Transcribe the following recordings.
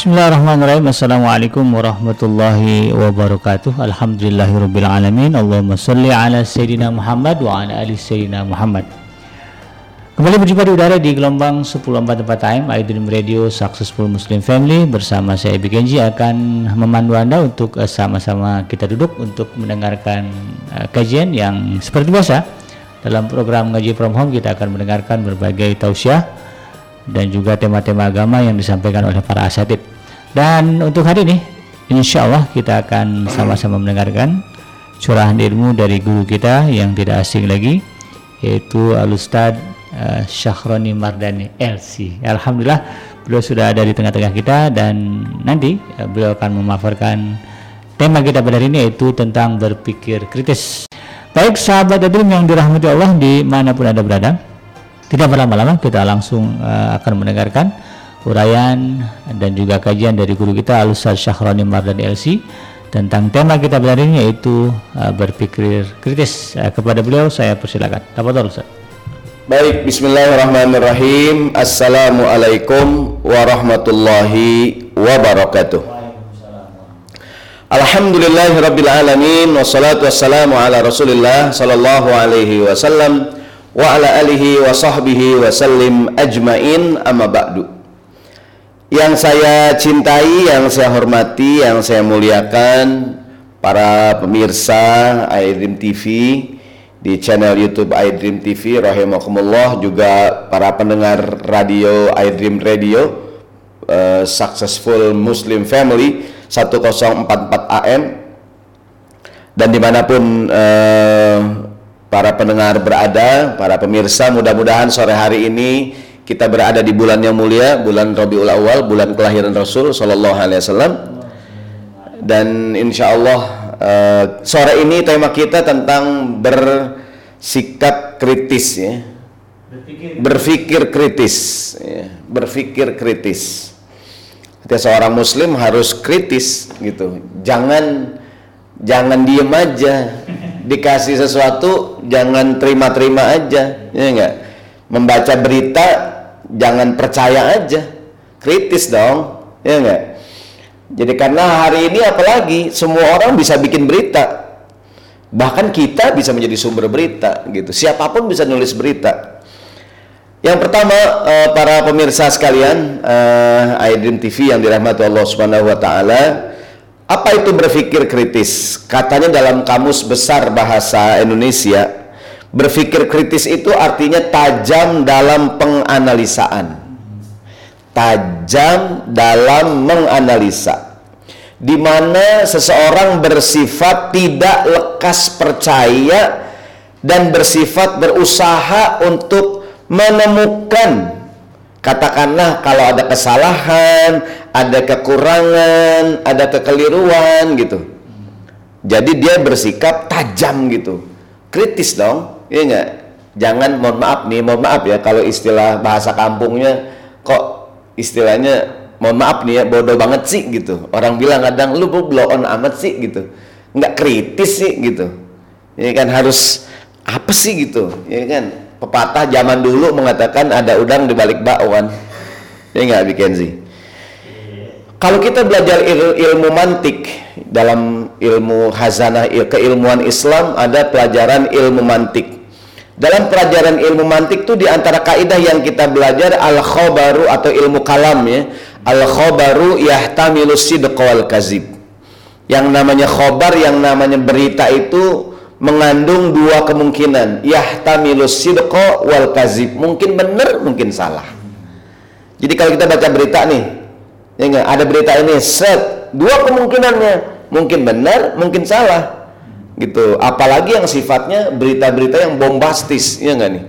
Bismillahirrahmanirrahim. Assalamualaikum warahmatullahi wabarakatuh. Alhamdulillahirrabbilalamin Allahumma salli ala Sayyidina Muhammad wa ala ali Sayyidina Muhammad. Kembali berjumpa di udara di gelombang 10.4 tempat time iDream Radio Successful Muslim Family. Bersama saya Ibi Genji akan memandu Anda untuk eh, sama-sama kita duduk Untuk mendengarkan uh, kajian yang seperti biasa. Dalam program Ngaji From Home kita akan mendengarkan berbagai tausiah Dan juga tema-tema agama yang disampaikan oleh para asatid dan untuk hari ini, insya Allah kita akan sama-sama mendengarkan curahan ilmu dari guru kita yang tidak asing lagi, yaitu Alustad uh, Syahroni Mardani LC. Alhamdulillah beliau sudah ada di tengah-tengah kita dan nanti uh, beliau akan memaparkan tema kita pada hari ini yaitu tentang berpikir kritis. Baik sahabat Adrim yang dirahmati Allah di mana pun anda berada, tidak berlama-lama kita langsung uh, akan mendengarkan uraian dan juga kajian dari guru kita Al-Ustaz Syahroni Mardani LC tentang tema kita hari ini yaitu uh, berpikir kritis. Uh, kepada beliau saya persilakan. Dapat Ustaz. Baik, bismillahirrahmanirrahim. Assalamualaikum warahmatullahi wabarakatuh. Alhamdulillahirabbil alamin wassalatu wassalamu ala Rasulillah sallallahu alaihi wasallam wa ala alihi wa sahbihi wa sallim ajmain amma ba'du. Yang saya cintai, yang saya hormati, yang saya muliakan para pemirsa iDream TV di channel YouTube iDream TV rahimakumullah juga para pendengar radio iDream Radio uh, Successful Muslim Family 1044 AM dan di mana pun uh, para pendengar berada, para pemirsa mudah-mudahan sore hari ini kita berada di bulan yang mulia, bulan Rabiul Awal, bulan kelahiran Rasul Shallallahu Alaihi Wasallam. Dan insya Allah uh, sore ini tema kita tentang bersikap kritis ya, berpikir, kritis, ya. berpikir kritis. Setiap seorang Muslim harus kritis gitu, jangan jangan diem aja, dikasih sesuatu jangan terima-terima aja, ya enggak. Membaca berita jangan percaya aja. Kritis dong. Ya enggak? Jadi karena hari ini apalagi semua orang bisa bikin berita. Bahkan kita bisa menjadi sumber berita gitu. Siapa pun bisa nulis berita. Yang pertama uh, para pemirsa sekalian uh, iDream TV yang dirahmati Allah Subhanahu wa taala apa itu berpikir kritis katanya dalam kamus besar bahasa Indonesia Berpikir kritis itu artinya tajam dalam penganalisaan. Tajam dalam menganalisa. Di mana seseorang bersifat tidak lekas percaya dan bersifat berusaha untuk menemukan katakanlah kalau ada kesalahan, ada kekurangan, ada kekeliruan gitu. Jadi dia bersikap tajam gitu. Kritis dong Iya enggak? Jangan mohon maaf nih, mohon maaf ya kalau istilah bahasa kampungnya kok istilahnya mohon maaf nih ya bodoh banget sih gitu. Orang bilang kadang lu blow on amat sih gitu. Enggak kritis sih gitu. Ini kan harus apa sih gitu. Ya kan pepatah zaman dulu mengatakan ada udang di balik bakwan. Ya enggak bikin sih. Kalau kita belajar il ilmu mantik dalam ilmu hazanah il keilmuan Islam ada pelajaran ilmu mantik dalam pelajaran ilmu mantik itu di antara kaidah yang kita belajar al khobaru atau ilmu kalam ya. Al khobaru yahtamilu sidq wal kazib. Yang namanya khobar, yang namanya berita itu mengandung dua kemungkinan. Yahtamilu sidq wal kazib. Mungkin benar, mungkin salah. Jadi kalau kita baca berita nih, ya enggak, ada berita ini set, dua kemungkinannya. Mungkin benar, mungkin salah. Gitu. Apalagi yang sifatnya berita-berita yang bombastis. Ya enggak nih?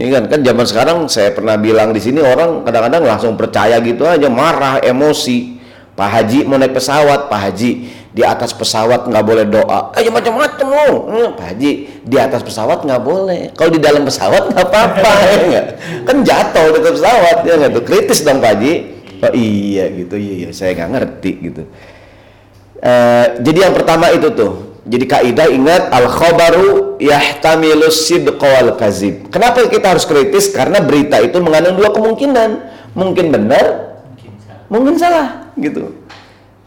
Ini kan? Kan zaman sekarang saya pernah bilang di sini orang kadang-kadang langsung percaya gitu aja marah emosi. Pak Haji mau naik pesawat. Pak Haji di atas pesawat nggak boleh doa. Aja macam-macam loh Pak Haji di atas pesawat nggak boleh. Kalau di dalam pesawat nggak apa-apa ya kan jatuh di atas pesawat ya enggak tuh? Kritis dong Pak Haji oh iya gitu iya, iya. Saya nggak ngerti gitu. Uh, jadi yang pertama itu tuh jadi kaidah ingat al khabaru yahtamilu sidqa wal kazib. Kenapa kita harus kritis? Karena berita itu mengandung dua kemungkinan. Mungkin benar, mungkin salah. gitu.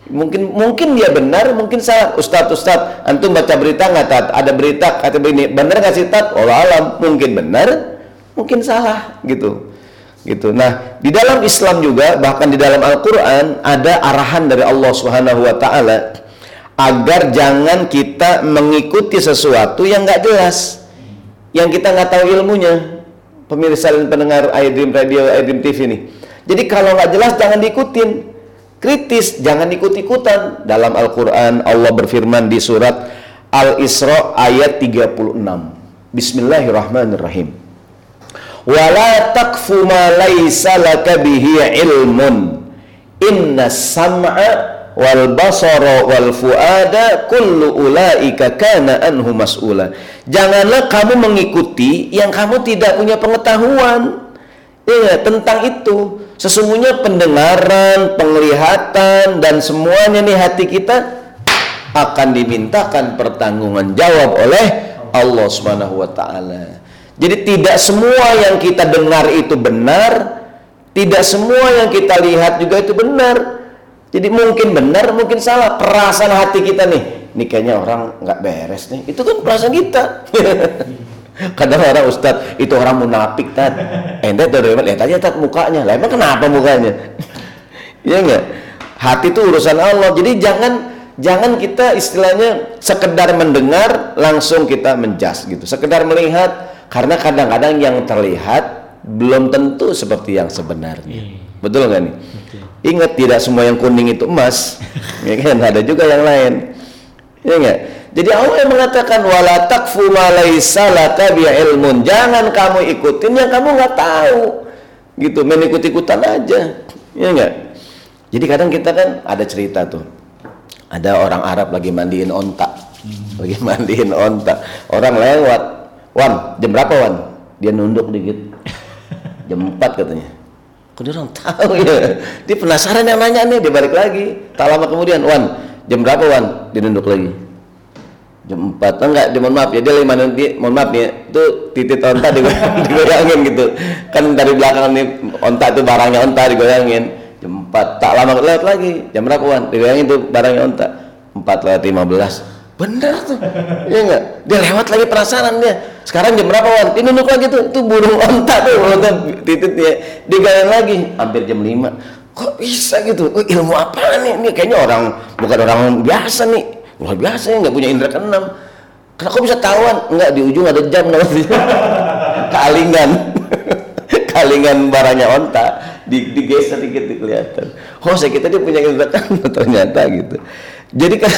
Mungkin mungkin dia benar mungkin salah. Ustadz Ustadz antum baca berita nggak tat? Ada berita kata begini benar nggak sih tat? Allah alam mungkin benar mungkin salah gitu gitu nah di dalam Islam juga bahkan di dalam Al-Quran ada arahan dari Allah Subhanahu Wa Taala agar jangan kita mengikuti sesuatu yang nggak jelas yang kita nggak tahu ilmunya pemirsa dan pendengar iDream Radio iDream TV ini jadi kalau nggak jelas jangan diikutin kritis, jangan ikut-ikutan. Dalam Al-Quran Allah berfirman di surat Al-Isra ayat 36. Bismillahirrahmanirrahim. Wala takfu ma laysa laka bihi ilmun. Inna sam'a wal basara wal fuada kullu ulaika kana anhu mas'ula. Janganlah kamu mengikuti yang kamu tidak punya pengetahuan. Iya, tentang itu Sesungguhnya pendengaran, penglihatan dan semuanya nih hati kita akan dimintakan pertanggungan jawab oleh Allah Subhanahu wa taala. Jadi tidak semua yang kita dengar itu benar, tidak semua yang kita lihat juga itu benar. Jadi mungkin benar, mungkin salah. Perasaan hati kita nih, ini kayaknya orang nggak beres nih. Itu kan perasaan kita. Kadang orang ustad itu orang munafik tad. Ente tuh dari lihat aja tad mukanya. Lah emang kenapa mukanya? Iya enggak? Hati itu urusan Allah. Jadi jangan jangan kita istilahnya sekedar mendengar langsung kita menjas gitu. Sekedar melihat karena kadang-kadang yang terlihat belum tentu seperti yang sebenarnya. Hmm. Betul nggak nih? Betul. Ingat tidak semua yang kuning itu emas. ya kan ada juga yang lain. Ya enggak? Jadi Allah yang mengatakan wala takfu ma laisa laka ilmun. Jangan kamu ikutin yang kamu nggak tahu. Gitu, main ikut-ikutan aja. Ya enggak? Jadi kadang kita kan ada cerita tuh. Ada orang Arab lagi mandiin onta. Lagi mandiin onta. Orang lewat. Wan, jam berapa Wan? Dia nunduk dikit. Jam 4 katanya. Kok dia orang tahu ya? Dia penasaran yang nanya nih, dia balik lagi. Tak lama kemudian, Wan, jam berapa Wan? Dia nunduk lagi jam 4 oh, enggak dia mohon maaf ya dia lagi mana dia mohon maaf nih itu titik onta digoyangin gitu kan dari belakang nih onta itu barangnya onta digoyangin jam 4 tak lama lewat lagi jam berapa wan digoyangin tuh barangnya onta 4 lewat 15 bener tuh. Ya enggak dia lewat lagi perasaan dia. Sekarang jam berapa wan? Ini nunduk lagi tuh. Itu burung onta tuh onta. Titiknya digoyang lagi. Hampir jam 5 kok bisa gitu? Oh, ilmu apa nih? Ini kayaknya orang bukan orang biasa nih. Luar biasa ya nggak punya indera keenam. Kenapa bisa tahuan? Enggak di ujung ada jam namanya. Kalingan. Kalingan barangnya onta. Di, digeser dikit kelihatan. Oh saya kita dia punya indera keenam ternyata gitu jadi kan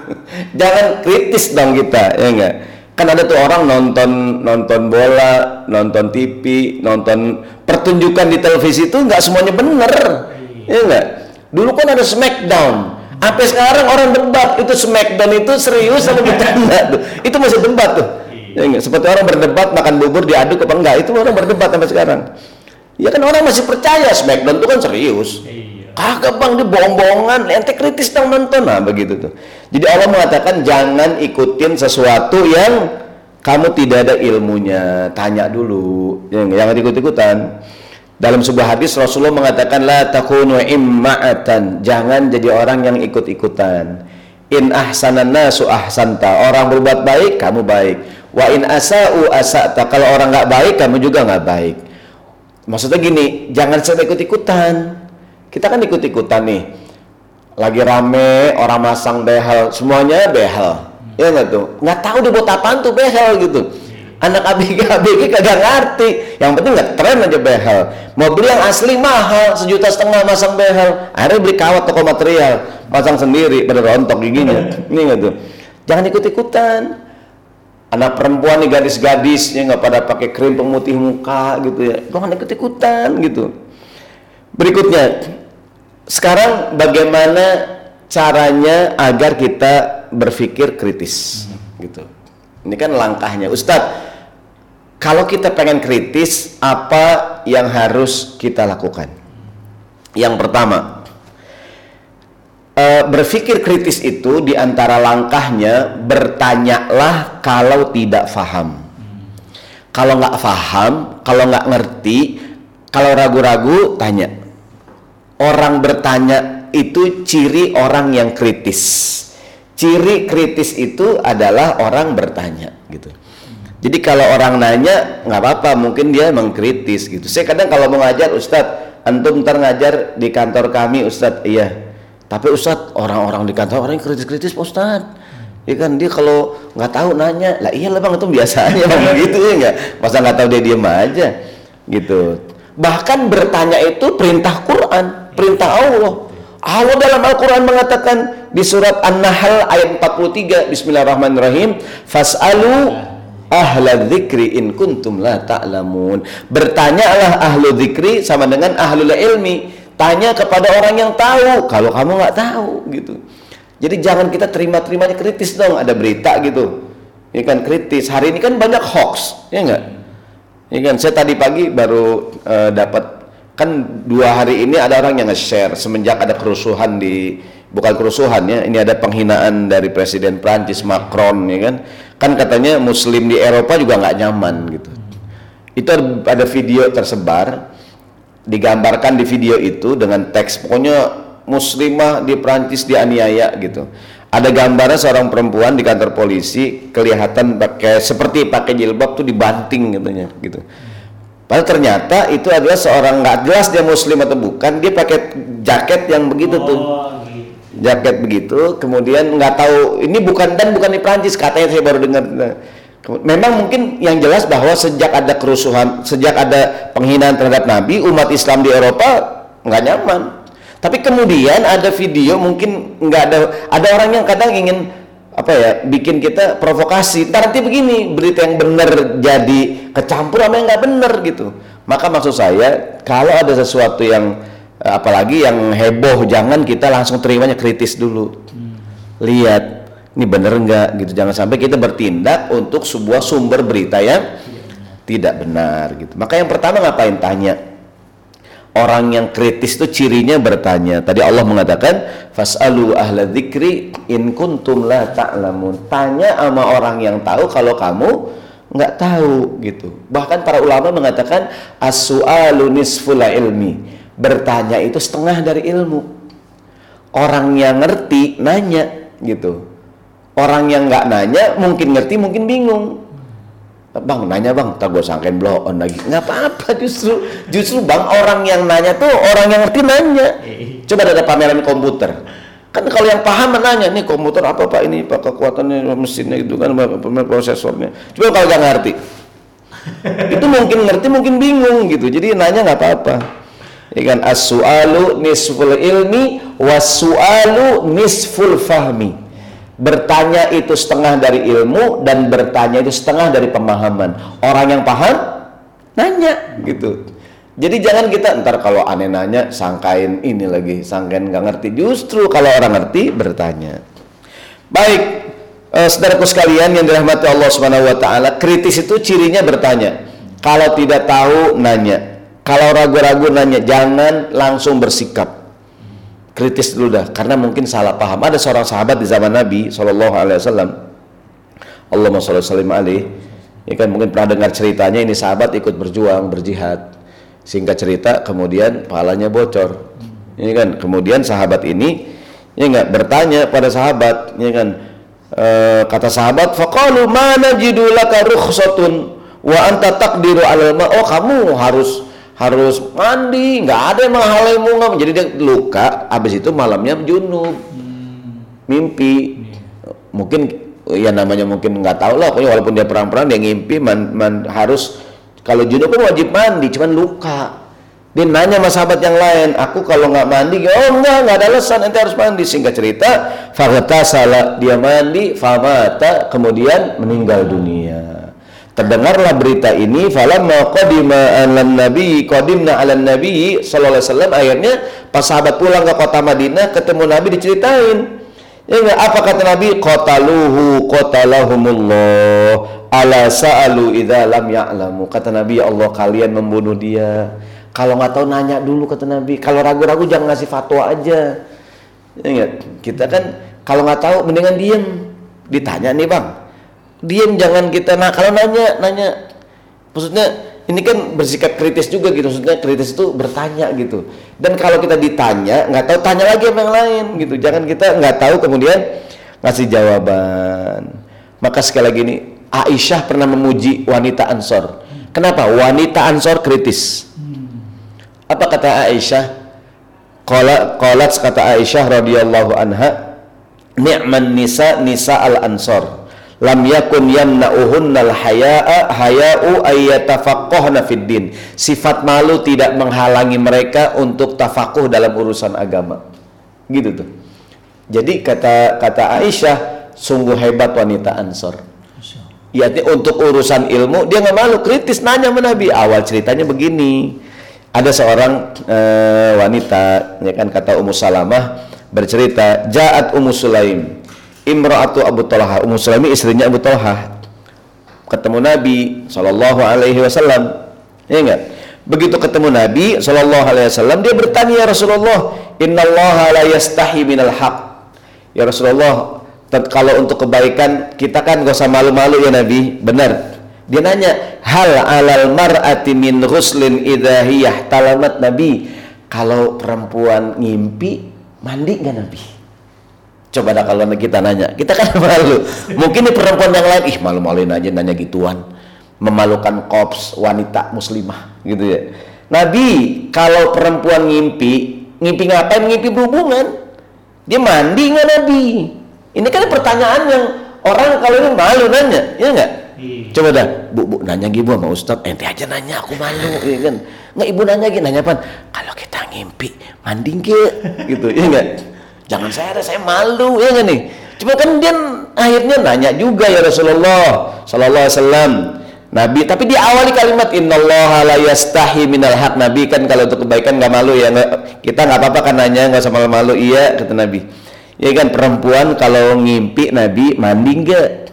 jangan kritis dong kita ya enggak kan ada tuh orang nonton nonton bola nonton TV nonton pertunjukan di televisi itu nggak semuanya bener ya enggak dulu kan ada Smackdown Sampai sekarang orang debat itu Smackdown itu serius sama bercanda tuh. Itu masih debat tuh. Ya enggak? Seperti orang berdebat makan bubur diaduk apa enggak? Itu orang berdebat sampai sekarang. Ya kan orang masih percaya Smackdown itu kan serius. Iya. Kagak bang, dia bohong-bohongan, ente kritis dong nonton nah begitu tuh. Jadi Allah mengatakan jangan ikutin sesuatu yang kamu tidak ada ilmunya, tanya dulu, ya, jangan ikut-ikutan. Dalam sebuah hadis Rasulullah mengatakan la takunu imma'atan. Jangan jadi orang yang ikut-ikutan. In ahsanan nasu ahsanta. Orang berbuat baik, kamu baik. Wa in asa'u asa'ta. Kalau orang nggak baik, kamu juga nggak baik. Maksudnya gini, jangan sampai ikut-ikutan. Kita kan ikut-ikutan nih. Lagi rame, orang masang behel, semuanya behel. Ya nggak tuh? Nggak tahu dia buat apaan tuh behel gitu. Anak ABG ABG kagak ngerti. Yang penting nggak tren aja behel. Mobil yang asli mahal sejuta setengah masang behel. Akhirnya beli kawat toko material. Pasang sendiri pada rontok giginya. Ini nggak tuh? Jangan ikut ikutan anak perempuan nih gadis-gadis ya nggak pada pakai krim pemutih muka gitu ya. Jangan ikut ikutan gitu. Berikutnya sekarang bagaimana caranya agar kita berpikir kritis gitu ini kan langkahnya. Ustadz, kalau kita pengen kritis, apa yang harus kita lakukan? Yang pertama, e, berpikir kritis itu di antara langkahnya bertanyalah kalau tidak faham. Kalau nggak faham, kalau nggak ngerti, kalau ragu-ragu, tanya. Orang bertanya itu ciri orang yang kritis. Ciri kritis itu adalah orang bertanya gitu. Jadi kalau orang nanya nggak apa-apa, mungkin dia emang kritis gitu. Saya kadang kalau mau ngajar, Ustadz, antum ntar ngajar di kantor kami, Ustadz, iya. Tapi Ustadz, orang-orang di kantor orang yang kritis-kritis, Ustadz. Ya kan dia kalau nggak tahu nanya, lah iya lah bang itu biasanya bang gitu ya nggak. Masa nggak tahu dia diem aja, gitu. Bahkan bertanya itu perintah Quran, perintah Allah. Allah dalam Al-Quran mengatakan di surat An-Nahl ayat 43 Bismillahirrahmanirrahim Fas'alu ahla dzikri in kuntum la ta'lamun. Bertanyalah ahlu dzikri sama dengan ahlul ilmi. Tanya kepada orang yang tahu kalau kamu nggak tahu gitu. Jadi jangan kita terima-terimanya kritis dong ada berita gitu. Ini kan kritis. Hari ini kan banyak hoax ya enggak ini kan saya tadi pagi baru uh, dapat kan dua hari ini ada orang yang nge-share semenjak ada kerusuhan di bukan kerusuhan ya ini ada penghinaan dari presiden Prancis Macron ya kan? Kan katanya muslim di Eropa juga nggak nyaman gitu. Itu ada video tersebar digambarkan di video itu dengan teks pokoknya muslimah di Prancis dianiaya gitu. Ada gambarnya seorang perempuan di kantor polisi kelihatan pakai seperti pakai jilbab tuh dibanting katanya gitu Padahal ternyata itu adalah seorang nggak jelas dia muslim atau bukan, dia pakai jaket yang begitu tuh. Oh, gitu. Jaket begitu, kemudian nggak tahu ini bukan dan bukan di Prancis katanya saya baru dengar. Memang mungkin yang jelas bahwa sejak ada kerusuhan, sejak ada penghinaan terhadap Nabi, umat Islam di Eropa nggak nyaman. Tapi kemudian ada video mungkin nggak ada ada orang yang kadang ingin apa ya bikin kita provokasi. Ntar nanti begini berita yang benar jadi kecampur sama yang nggak benar gitu. Maka maksud saya kalau ada sesuatu yang eh, apalagi yang heboh jangan kita langsung terimanya kritis dulu. Hmm. lihat ini benar nggak gitu. Jangan sampai kita bertindak untuk sebuah sumber berita yang tidak benar gitu. Maka yang pertama ngapain tanya orang yang kritis itu cirinya bertanya. Tadi Allah mengatakan fasalu ahla dzikri in kuntum la ta'lamun. Tanya sama orang yang tahu kalau kamu nggak tahu gitu. Bahkan para ulama mengatakan as-su'alu nisful ilmi. Bertanya itu setengah dari ilmu. Orang yang ngerti nanya gitu. Orang yang nggak nanya mungkin ngerti mungkin bingung Bang nanya bang, tak gue sangkain blow on lagi. Nggak apa-apa justru, justru bang orang yang nanya tuh orang yang ngerti nanya. Coba ada pameran komputer. Kan kalau yang paham nanya nih komputer apa pak ini pak kekuatannya mesinnya itu kan prosesornya. Coba kalau nggak ngerti, itu mungkin ngerti mungkin bingung gitu. Jadi nanya nggak apa-apa. Ya kan as-su'alu nisful ilmi was-su'alu nisful fahmi Bertanya itu setengah dari ilmu dan bertanya itu setengah dari pemahaman. Orang yang paham nanya gitu. Jadi jangan kita ntar kalau aneh nanya sangkain ini lagi, sangkain nggak ngerti. Justru kalau orang ngerti bertanya. Baik, eh, saudaraku sekalian yang dirahmati Allah Subhanahu wa taala, kritis itu cirinya bertanya. Kalau tidak tahu nanya. Kalau ragu-ragu nanya, jangan langsung bersikap kritis dulu dah. Karena mungkin salah paham. Ada seorang sahabat di zaman Nabi Shallallahu Alaihi Wasallam. Allahumma sholli sallim alaih ya kan mungkin pernah dengar ceritanya ini sahabat ikut berjuang berjihad. Singkat cerita kemudian pahalanya bocor. Ini kan kemudian sahabat ini ya enggak bertanya pada sahabat ya kan e, kata sahabat faqalu mana jidulaka rukhsatun wa anta taqdiru alal oh kamu harus harus mandi nggak ada yang menghalangi nggak jadi dia luka habis itu malamnya junub. Mimpi. Mungkin ya namanya mungkin nggak tahu lah pokoknya walaupun dia perang-perang dia ngimpi man, man, harus kalau junub kan wajib mandi cuman luka. Dia nanya sama sahabat yang lain aku kalau nggak mandi? Oh enggak nggak ada alasan nanti harus mandi. Singkat cerita fakta salah dia mandi famata kemudian meninggal dunia terdengarlah berita ini falamma qadima alan nabi qadimna alan nabi sallallahu alaihi wasallam akhirnya pas sahabat pulang ke kota Madinah ketemu nabi diceritain. Ya enggak? Apa kata nabi? Qataluhu qatalahumullah ala sa'alu idza lam ya'lamu. Kata nabi ya Allah kalian membunuh dia. Kalau nggak tahu nanya dulu kata nabi. Kalau ragu-ragu jangan ngasih fatwa aja. Ya enggak? Kita kan kalau nggak tahu mendingan diem. Ditanya nih bang diam jangan kita nah kalau nanya nanya maksudnya ini kan bersikap kritis juga gitu. Maksudnya kritis itu bertanya gitu. Dan kalau kita ditanya nggak tahu tanya lagi sama yang lain gitu. Jangan kita nggak tahu kemudian ngasih jawaban. Maka sekali lagi ini Aisyah pernah memuji wanita Ansor. Kenapa? Wanita Ansor kritis. Apa kata Aisyah? Qalat qalat kata Aisyah radhiyallahu anha ni'man nisa nisa al ansor lam yakun yamna'uhunnal haya'a haya'u ayyatafaqqahna fid din. Sifat malu tidak menghalangi mereka untuk tafakuh dalam urusan agama. Gitu tuh. Jadi kata kata Aisyah, sungguh hebat wanita Ansor. Ya, untuk urusan ilmu dia nggak malu, kritis nanya sama Nabi. Awal ceritanya begini. Ada seorang uh, wanita, ya kan kata Ummu Salamah bercerita, "Ja'at Ummu Sulaim." Imra'atu Abu Talha Ummu Sulaimi istrinya Abu Talha. Ketemu Nabi Shallallahu Alaihi Wasallam. Ya enggak? Begitu ketemu Nabi Shallallahu Alaihi Wasallam dia bertanya ya Rasulullah Allah la yastahi minal haq ya Rasulullah kalau untuk kebaikan kita kan gak usah malu-malu ya Nabi. Benar. Dia nanya hal alal mar'ati min ghuslin idahiyah talamat Nabi kalau perempuan ngimpi mandi nggak Nabi Coba dah kalau kita nanya, kita kan malu. Mungkin perempuan yang lain, ih malu-maluin aja nanya gituan. Memalukan kops wanita muslimah gitu ya. Nabi, kalau perempuan ngimpi, ngimpi ngapain? Ngimpi berhubungan. Dia mandi nggak Nabi? Ini kan pertanyaan yang orang kalau ini malu nanya, ya nggak? Iya. Coba dah, bu, bu nanya gitu sama Ustadz, ente aja nanya, aku malu, ya kan? Nggak ibu nanya gitu, nanya apa? Kalau kita ngimpi, mandi nggak? Gitu, ya nggak? Jangan saya ada, saya malu ya nggak nih. Cuma kan dia akhirnya nanya juga ya Rasulullah Sallallahu Alaihi Wasallam. Nabi, tapi di awali kalimat Innallaha la yastahi minal haq Nabi kan kalau untuk kebaikan nggak malu ya nggak, kita nggak apa-apa kan nanya nggak sama malu iya kata Nabi ya kan perempuan kalau ngimpi Nabi mandi nggak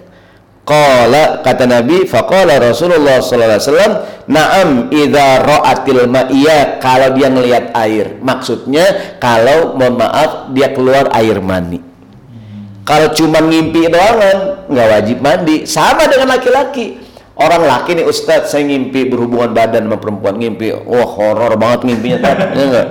Qala kata Nabi faqala Rasulullah sallallahu alaihi wasallam na'am idza ra'atil ma'iyya kalau dia ngelihat air. Maksudnya kalau mohon maaf dia keluar air mani. Kalau cuma ngimpi doangan nggak wajib mandi. Sama dengan laki-laki. Orang laki nih Ustadz saya ngimpi berhubungan badan sama perempuan. Ngimpi wah horor banget ngimpinya ya enggak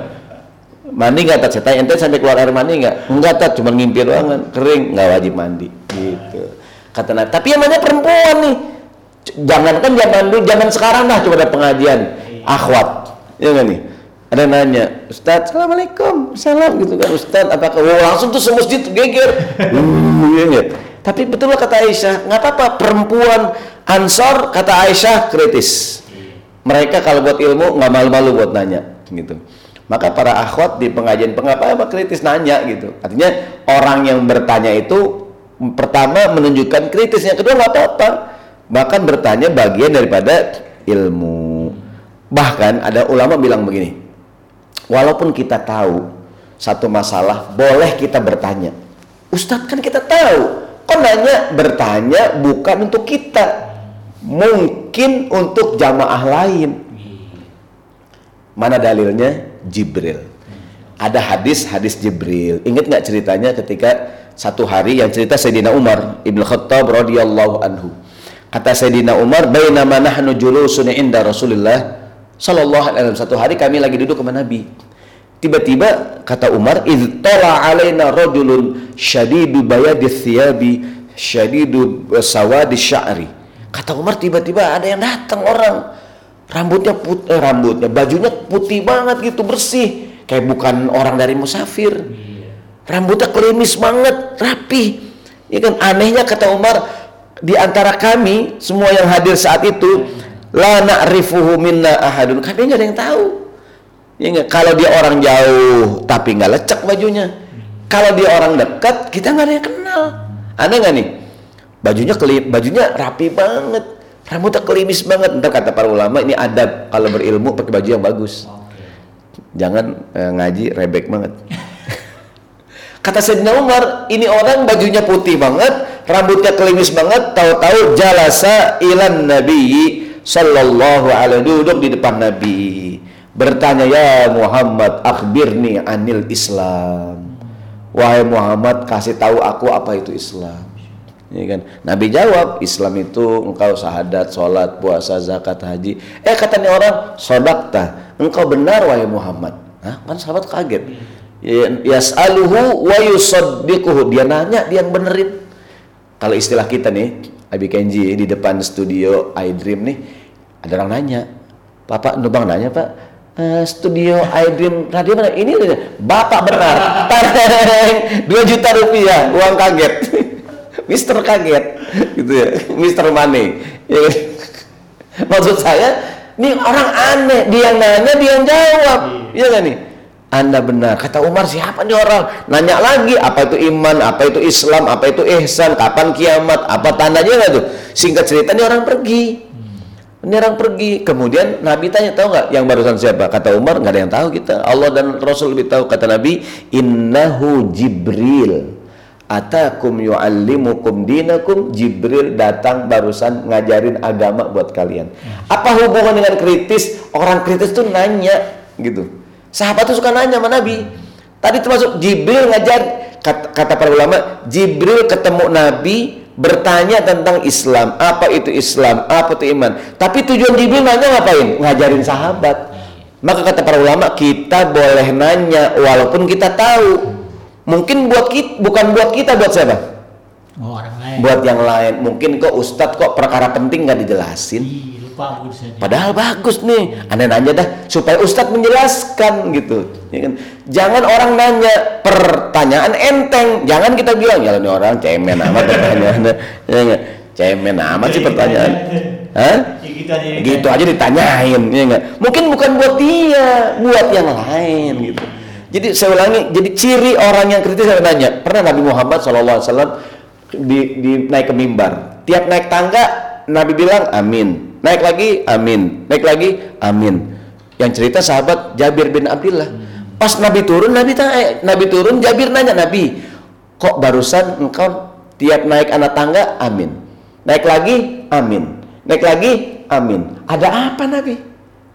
mandi nggak tak saya ente sampai keluar air mani nggak? Enggak tak cuma ngimpi doangan. Kering. Nggak wajib mandi. Gitu kata Nabi tapi yang mana perempuan nih. Jangan kan zaman dulu zaman sekarang dah coba ada pengajian. Akhwat. Ya kan nih? Ada nanya Ustadz Assalamualaikum. Salam gitu kan Ustadz apakah oh, langsung tuh semasjid geger. Uh, ya, ya. tapi betul lah kata Aisyah nggak apa-apa perempuan Ansor kata Aisyah kritis. Mereka kalau buat ilmu nggak malu-malu buat nanya gitu. Maka para akhwat di pengajian pengapa apa kritis? Nanya gitu. Artinya orang yang bertanya itu pertama menunjukkan kritis yang kedua nggak apa-apa bahkan bertanya bagian daripada ilmu. Bahkan ada ulama bilang begini walaupun kita tahu satu masalah boleh kita bertanya. Ustadz kan kita tahu. Kok nanya? Bertanya bukan untuk kita. Mungkin untuk jamaah lain. Mana dalilnya? Jibril. Ada hadis hadis Jibril. Ingat nggak ceritanya ketika satu hari yang cerita Sayyidina Umar Ibn Khattab radhiyallahu anhu. Kata Sayyidina Umar, "Bainama nahnu julusun inda Rasulillah sallallahu alaihi wasallam." Satu hari kami lagi duduk sama Nabi. Tiba-tiba kata Umar, "Idz tala alaina rajulun syadidu bayadi thiyabi, syadidu sawadi sya'ri." Kata Umar tiba-tiba ada yang datang orang rambutnya putih, eh, rambutnya bajunya putih banget gitu bersih kayak bukan orang dari musafir rambutnya klimis banget rapi. Ya kan? Anehnya kata Umar di antara kami semua yang hadir saat itu la na'rifuhu minna ahadun. Kami nggak ada yang tahu. Ya gak? kalau dia orang jauh tapi nggak lecek bajunya. Kalau dia orang dekat kita nggak ada yang kenal. Aneh nggak nih? Bajunya kelip bajunya rapi banget. Rambutnya klimis banget. Ntar kata para ulama ini adab kalau berilmu pakai baju yang bagus. Jangan eh, ngaji rebek banget Kata Sayyidina Umar, ini orang bajunya putih banget, rambutnya kelimis banget, tahu-tahu jalasa ilan Nabi sallallahu alaihi duduk di depan Nabi. Bertanya, "Ya Muhammad, akhbirni anil Islam." Wahai Muhammad, kasih tahu aku apa itu Islam. Ya kan? Nabi jawab, Islam itu engkau syahadat, sholat, puasa, zakat, haji. Eh katanya orang, sodakta, engkau benar wahai Muhammad. Hah? Kan sahabat kaget. Ya, yas'aluhu wa yusaddiquhu. Dia nanya, dia yang benerin. Kalau istilah kita nih, Abi Kenji di depan studio iDream nih, ada orang nanya, Bapak numpang nanya Pak, uh, studio iDream radio mana? Ini Bapak benar, tareng, 2 juta rupiah, uang kaget. Mister kaget gitu ya Mister Money ya. Maksud saya ini orang aneh dia yang nanya dia yang jawab iya kan nih anda benar. Kata Umar siapa nih orang? Nanya lagi apa itu iman apa itu Islam apa itu ihsan kapan kiamat apa tandanya nggak tuh? Singkat cerita nih orang pergi. Ini orang pergi. Kemudian Nabi tanya tahu nggak yang barusan siapa? Kata Umar nggak ada yang tahu kita. Allah dan Rasul lebih tahu kata Nabi innahu Jibril. Atakum yu'allimukum dinakum. Jibril datang barusan ngajarin agama buat kalian. Apa hubungan dengan kritis? Orang kritis tuh nanya gitu sahabat tuh suka nanya sama Nabi. Tadi termasuk Jibril ngajar. Kata, kata para ulama Jibril ketemu Nabi bertanya tentang Islam. Apa itu Islam? Apa itu iman? Tapi tujuan Jibril nanya ngapain? Ngajarin sahabat. Maka kata para ulama kita boleh nanya walaupun kita tahu. Mungkin buat kita, bukan buat kita, buat siapa? Oh, orang lain. Buat yang lain. Mungkin kok Ustadz kok perkara penting nggak dijelasin. Ih, lupa Padahal bagus nih. Aneh nanya dah supaya Ustadz menjelaskan gitu. Ya kan? Jangan orang nanya pertanyaan enteng. Jangan kita bilang ya ini orang cemen amat pertanyaannya. ya Cemen amat sih pertanyaan. Hah? Ya, gitu aja, gitu aja ditanyain, ya enggak? Mungkin bukan buat dia, buat yang lain gitu. Jadi saya ulangi, jadi ciri orang yang kritis saya tanya, pernah Nabi Muhammad SAW di, di naik ke mimbar, tiap naik tangga Nabi bilang amin, naik lagi amin, naik lagi amin. Yang cerita sahabat Jabir bin Abdullah. Pas Nabi turun, Nabi tanya, eh, Nabi turun, Jabir nanya Nabi, kok barusan engkau tiap naik anak tangga amin, naik lagi amin, naik lagi amin. Ada apa Nabi?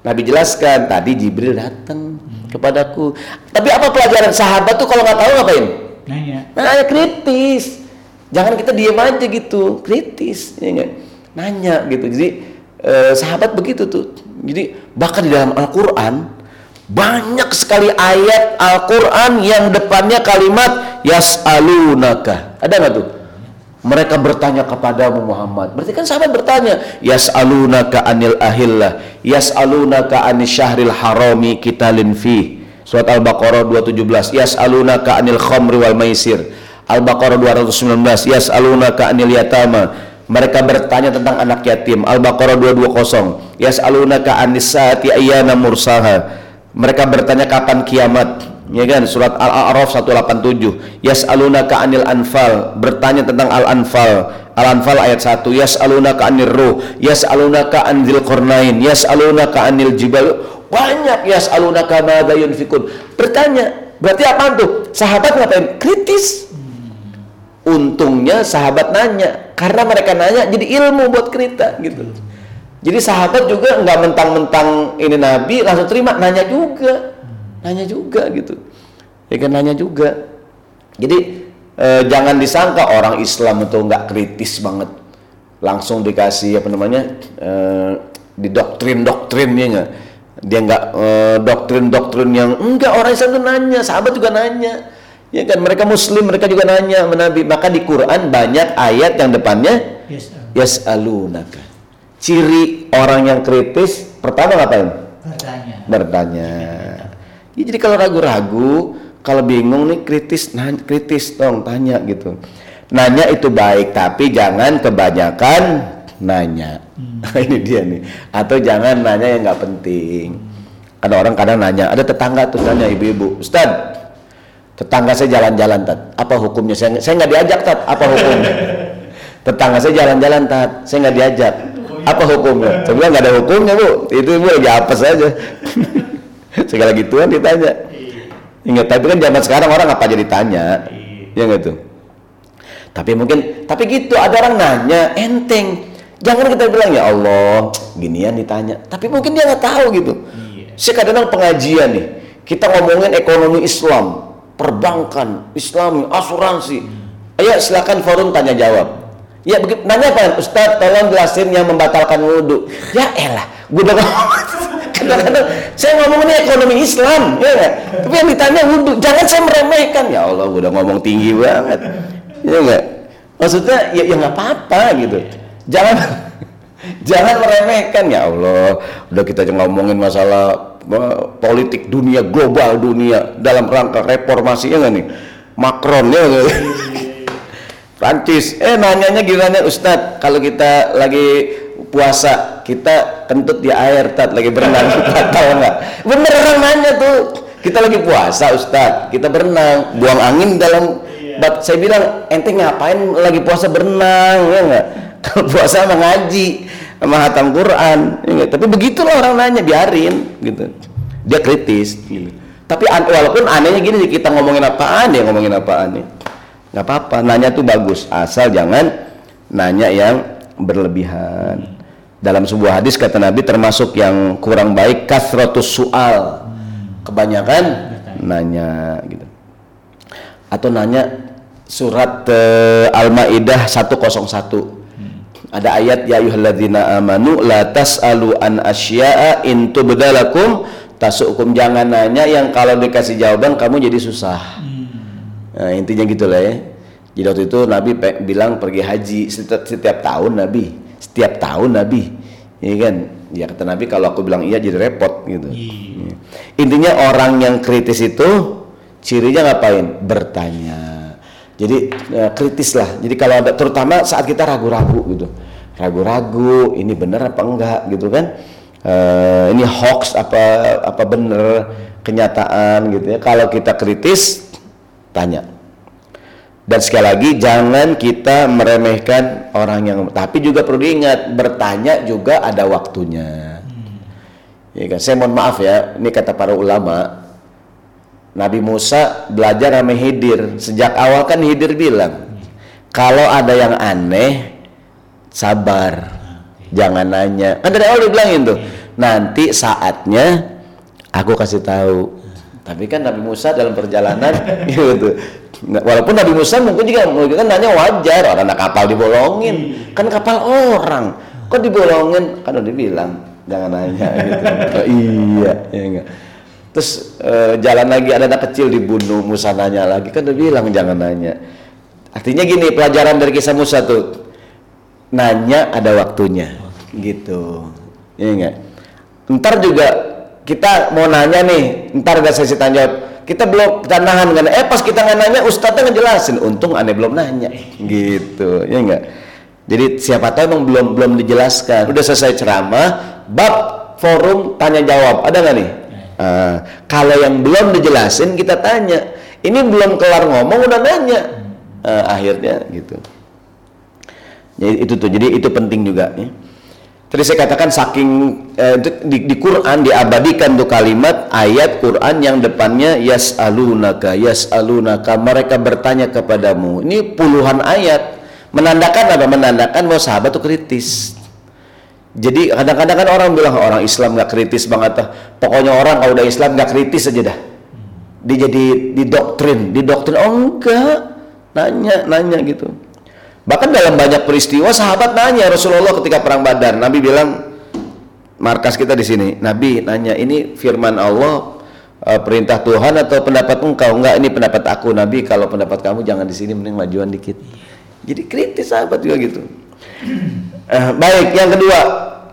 Nabi jelaskan tadi Jibril datang kepadaku. Tapi apa pelajaran sahabat tuh kalau nggak tahu ngapain? Nanya. Nanya kritis. Jangan kita diam aja gitu, kritis, ya? Nanya gitu. Jadi eh, sahabat begitu tuh. Jadi bahkan di dalam Al-Qur'an banyak sekali ayat Al-Qur'an yang depannya kalimat yas'alunaka. Ada nggak tuh? mereka bertanya kepadamu Muhammad. Berarti kan sahabat bertanya, yas'alunaka anil ahillah, yas'alunaka anis syahril harami kitalin fi. Surat Al-Baqarah 217, yas'alunaka anil khamri wal maisir. Al-Baqarah 219, yas'alunaka anil yatama. Mereka bertanya tentang anak yatim. Al-Baqarah 220, yas'alunaka anis saati ayyana mursaha. Mereka bertanya kapan kiamat. Ya kan? Surat Al-A'raf 187 yas'alunaka anil anfal. Bertanya tentang al-anfal. Al-anfal ayat 1 yas'alunaka anil ruh. Yas'alunaka anil qurnain. Yas'alunaka anil jibal. Banyak yas'alunaka madza yunfikun. Bertanya berarti apa tuh? Sahabat ngapain? Kritis. Untungnya sahabat nanya karena mereka nanya jadi ilmu buat kita gitu. Jadi sahabat juga nggak mentang-mentang ini nabi langsung terima nanya juga. Nanya juga gitu. Ya kan nanya juga. Jadi eh, jangan disangka orang Islam itu nggak kritis banget. Langsung dikasih apa namanya eh, di doktrin doktrinnya nggak? Dia nggak eh, doktrin doktrin yang enggak orang Islam itu nanya. Sahabat juga nanya ya kan mereka Muslim mereka juga nanya menabi maka di Quran banyak ayat yang depannya yes alunaka ciri orang yang kritis pertama ngapain bertanya bertanya Ya, jadi kalau ragu-ragu, kalau bingung nih kritis, nah, kritis dong tanya gitu. Nanya itu baik, tapi jangan kebanyakan nanya. Hmm. Ini dia nih. Atau jangan nanya yang nggak penting. Ada orang kadang nanya, ada tetangga tuh nanya ibu-ibu, Ustad, tetangga saya jalan-jalan tat, apa hukumnya? Saya saya nggak diajak tat, apa hukumnya? tetangga saya jalan-jalan tat, saya nggak diajak, apa hukumnya? Saya bilang nggak ada hukumnya bu, itu ibu lagi apa saja. segala gituan ditanya. Ingat tapi kan zaman sekarang orang apa jadi tanya ya nggak tuh tapi mungkin tapi gitu ada orang nanya enteng jangan kita bilang ya Allah ginian ditanya tapi mungkin dia nggak tahu gitu. Iya. saya kadang pengajian nih kita ngomongin ekonomi Islam perbankan Islam asuransi ayo silakan forum tanya jawab Ya begitu nanya kan, Ustaz tolong jelasin yang membatalkan wudhu. Ya elah, gue udah kadang-kadang saya ngomong ini ekonomi Islam, ya gak? Tapi yang ditanya wudhu, jangan saya meremehkan. Ya Allah, gue udah ngomong tinggi banget, ya enggak? Maksudnya ya ya nggak apa-apa gitu. Jangan jangan meremehkan ya Allah. Udah kita ngomongin masalah politik dunia global dunia dalam rangka reformasi ya nih? Macron ya gak? Prancis. Eh nanyanya gimana Ustadz? Kalau kita lagi puasa kita kentut di air tat lagi berenang batal nggak? Beneran nanya tuh. Kita lagi puasa Ustadz kita berenang buang angin dalam bat saya bilang ente ngapain lagi puasa berenang ya nggak? Kalau puasa sama ngaji sama hatam Quran ya tapi begitulah orang nanya biarin gitu. Dia kritis gitu. tapi an- walaupun anehnya gini kita ngomongin apaan ya ngomongin apaan nih? Nggak apa-apa nanya tuh bagus. Asal jangan nanya yang berlebihan. Dalam sebuah hadis kata Nabi termasuk yang kurang baik kasrotus soal kebanyakan nanya gitu. Atau nanya surat eh, Al-Maidah 101 ada ayat ya ayyuhalladzina amanu la tas'alu an asya'a in tubdalakum tasukum jangan nanya yang kalau dikasih jawaban kamu jadi susah Nah, intinya gitu lah ya. Jadi waktu itu Nabi bilang pergi haji setiap, setiap tahun Nabi, setiap tahun Nabi, ya kan? Ya kata Nabi kalau aku bilang iya jadi repot gitu. Ya. Intinya orang yang kritis itu cirinya ngapain? Bertanya. Jadi eh, kritis lah. Jadi kalau ada terutama saat kita ragu-ragu gitu, ragu-ragu ini benar apa enggak gitu kan? Eh, ini hoax apa apa bener kenyataan gitu ya. Kalau kita kritis tanya. Dan sekali lagi jangan kita meremehkan orang yang tapi juga perlu diingat bertanya juga ada waktunya. Ya kan? Saya mohon maaf ya, ini kata para ulama Nabi Musa belajar sama Hidir. Sejak awal kan Hidir bilang, kalau ada yang aneh sabar. Jangan nanya. Kan dari awal dibilangin tuh. Nanti saatnya aku kasih tahu. Tapi kan Nabi Musa dalam perjalanan gitu. Nah, Walaupun Nabi Musa mungkin juga mungkin kan nanya wajar orang anak kapal dibolongin. Kan kapal orang. Kok dibolongin? Kan udah dibilang jangan nanya gitu. Oh, iya, ya enggak. Terus eh, jalan lagi ada anak kecil dibunuh, Musa nanya lagi kan udah bilang jangan nanya. Artinya gini pelajaran dari kisah Musa tuh nanya ada waktunya gitu. Ya enggak? Ntar juga kita mau nanya nih, ntar ada sesi tanya. Kita belum kita nahan kan? Eh pas kita nggak nanya, ustadznya ngejelasin. Untung aneh belum nanya, gitu, ya enggak? Jadi siapa tahu emang belum belum dijelaskan. Udah selesai ceramah, bab forum tanya jawab ada nggak nih? Ah, kalau yang belum dijelasin kita tanya. Ini belum kelar ngomong udah nanya. Ah, akhirnya gitu. Jadi itu tuh, jadi itu penting juga. Ya. Tadi saya katakan saking eh, di, di Quran diabadikan tuh kalimat ayat Quran yang depannya yas'alunaka yas'alunaka mereka bertanya kepadamu. Ini puluhan ayat menandakan apa? Menandakan bahwa sahabat tuh kritis. Jadi kadang-kadang kan orang bilang orang Islam nggak kritis banget. Pokoknya orang kalau udah Islam nggak kritis aja dah. Dia jadi didoktrin, didoktrin. Oh enggak, nanya, nanya gitu. Bahkan dalam banyak peristiwa sahabat nanya Rasulullah ketika perang Badar, Nabi bilang markas kita di sini. Nabi nanya, "Ini firman Allah eh, perintah Tuhan atau pendapat engkau?" Enggak, ini pendapat aku. Nabi, kalau pendapat kamu jangan di sini mending majuan dikit. Jadi kritis sahabat juga gitu. Eh, baik, yang kedua,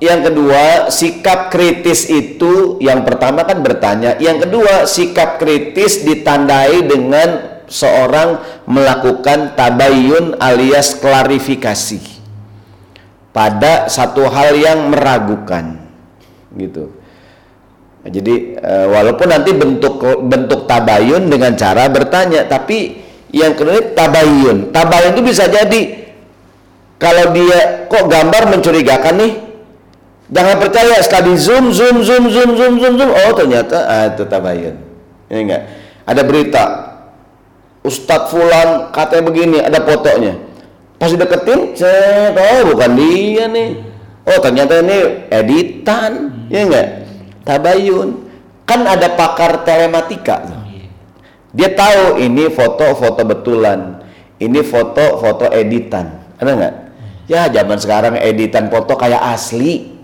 yang kedua sikap kritis itu yang pertama kan bertanya, yang kedua sikap kritis ditandai dengan seorang melakukan tabayun alias klarifikasi pada satu hal yang meragukan gitu. Nah, Jadi eh, walaupun nanti bentuk bentuk tabayun dengan cara bertanya, tapi yang kedua tabayun. Tabayun itu bisa jadi kalau dia kok gambar mencurigakan nih, jangan percaya sekali zoom zoom zoom zoom zoom zoom zoom, oh ternyata ah, itu tabayun. Ini enggak. Ada berita Ustadz Fulan katanya begini, ada fotonya. Pas deketin, saya tahu bukan dia nih. Oh ternyata ini editan, ya enggak? Tabayun. Kan ada pakar telematika. Dia tahu ini foto-foto betulan, ini foto-foto editan. Ada nggak? Ya zaman sekarang editan foto kayak asli.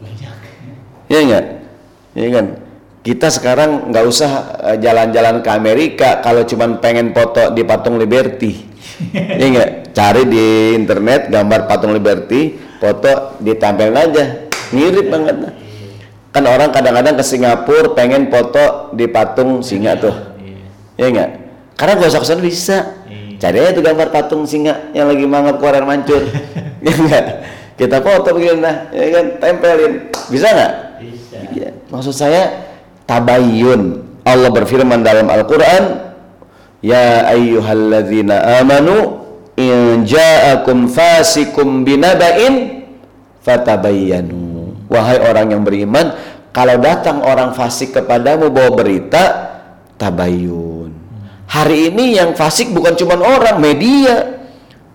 Iya enggak? Iya kan? Kita sekarang nggak usah eh, jalan-jalan ke Amerika kalau cuman pengen foto di patung Liberty. Iya enggak? Cari di internet gambar patung Liberty, foto ditempelin aja. Mirip banget. Kan orang kadang-kadang ke Singapura pengen foto di patung singa tuh. Iya enggak? Karena gak usah ke sana bisa. Cari aja tuh gambar patung singa yang lagi mangap keluar mancur. ya enggak? Kita foto begini nah, ya kan tempelin. Bisa nggak? Bisa. Ya, maksud saya tabayyun. Allah berfirman dalam Al-Qur'an, "Ya ayyuhalladzina amanu in ja'akum fasikum binaba'in fatabayyanu." Wahai orang yang beriman, kalau datang orang fasik kepadamu bawa berita, tabayyun. Hari ini yang fasik bukan cuma orang, media.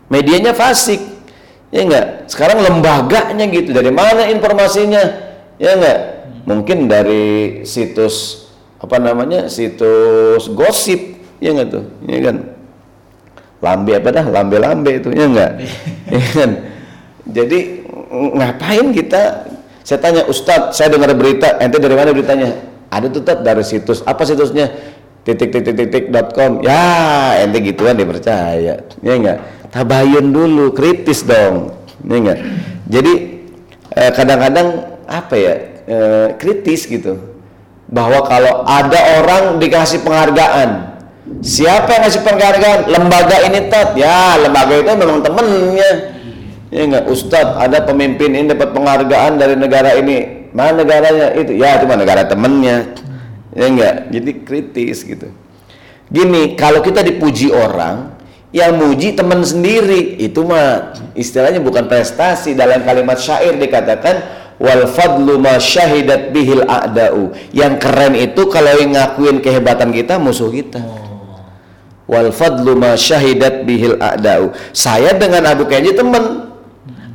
Medianya fasik. Ya enggak? Sekarang lembaganya gitu. Dari mana informasinya? Ya enggak? Mungkin dari situs apa namanya? Situs gosip. Ya enggak tuh? Ya kan? Lambe apa dah? Lambe-lambe itu. Ya enggak? ya kan? Jadi ngapain kita saya tanya Ustadz, saya dengar berita, ente dari mana beritanya? Ada tuh Tat, dari situs, apa situsnya? Titik titik titik dot com. Ya ente gituan dipercaya ya enggak? Tabayun dulu kritis dong. Ya enggak? Jadi eh, kadang-kadang apa ya eh, kritis gitu. Bahwa kalau ada orang dikasih penghargaan siapa yang ngasih penghargaan? Lembaga ini tat ya lembaga itu memang temennya. Ya enggak? Ustadz ada pemimpin ini dapat penghargaan dari negara ini. Mana negaranya? Itu. Ya cuma negara temennya ya enggak? Jadi kritis gitu. Gini kalau kita dipuji orang yang muji teman sendiri. Itu mah istilahnya bukan prestasi. Dalam kalimat syair dikatakan wal fadlu ma syahidat bihil a'da'u. Yang keren itu kalau yang ngakuin kehebatan kita musuh kita. Wal fadlu ma syahidat bihil a'da'u. Saya dengan Abu Kenji teman.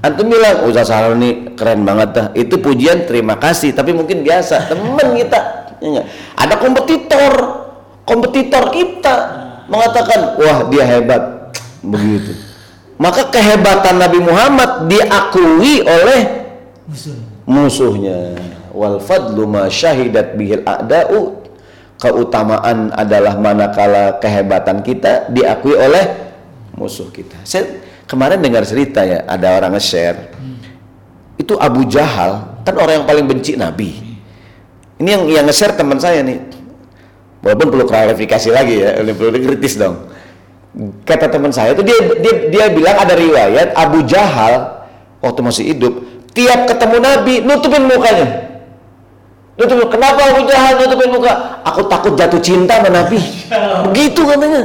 Antum bilang Ustaz Saroni keren banget dah. Itu pujian terima kasih tapi mungkin biasa. Teman kita Ya Ada kompetitor, kompetitor kita mengatakan, wah dia hebat, begitu. Maka kehebatan Nabi Muhammad diakui oleh musuhnya. Wal fadlu ma syahidat bihil a'da'u. Keutamaan adalah manakala kehebatan kita diakui oleh musuh kita. Saya kemarin dengar cerita ya, ada orang nge-share. Itu Abu Jahal, kan orang yang paling benci Nabi ini yang yang nge-share teman saya nih. Walaupun perlu klarifikasi lagi ya, perlu kritis dong. Kata teman saya itu dia, dia dia bilang ada riwayat Abu Jahal waktu masih hidup tiap ketemu Nabi nutupin mukanya. Nutupin, kenapa Abu Jahal nutupin muka? Aku takut jatuh cinta sama Nabi. Begitu katanya.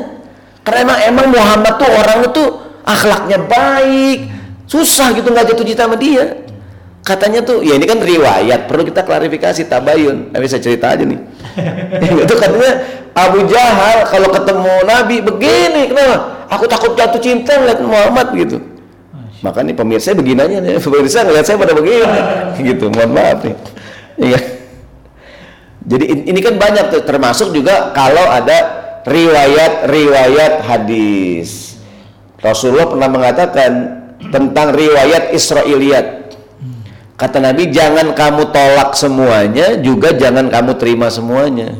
Karena emang emang Muhammad tuh orang itu akhlaknya baik, susah gitu nggak jatuh cinta sama dia katanya tuh ya ini kan riwayat perlu kita klarifikasi tabayun. Tapi saya cerita aja nih. Itu katanya Abu Jahal kalau ketemu Nabi begini kenapa? Aku takut jatuh cinta ngeliat Muhammad gitu. Maka nih pemirsa begini aja nih. Pemirsa ngeliat saya pada begini. Gitu mohon maaf nih. Iya. Jadi ini kan banyak tuh termasuk juga kalau ada riwayat-riwayat hadis. Rasulullah pernah mengatakan tentang riwayat Israiliyat Kata Nabi, jangan kamu tolak semuanya, juga jangan kamu terima semuanya.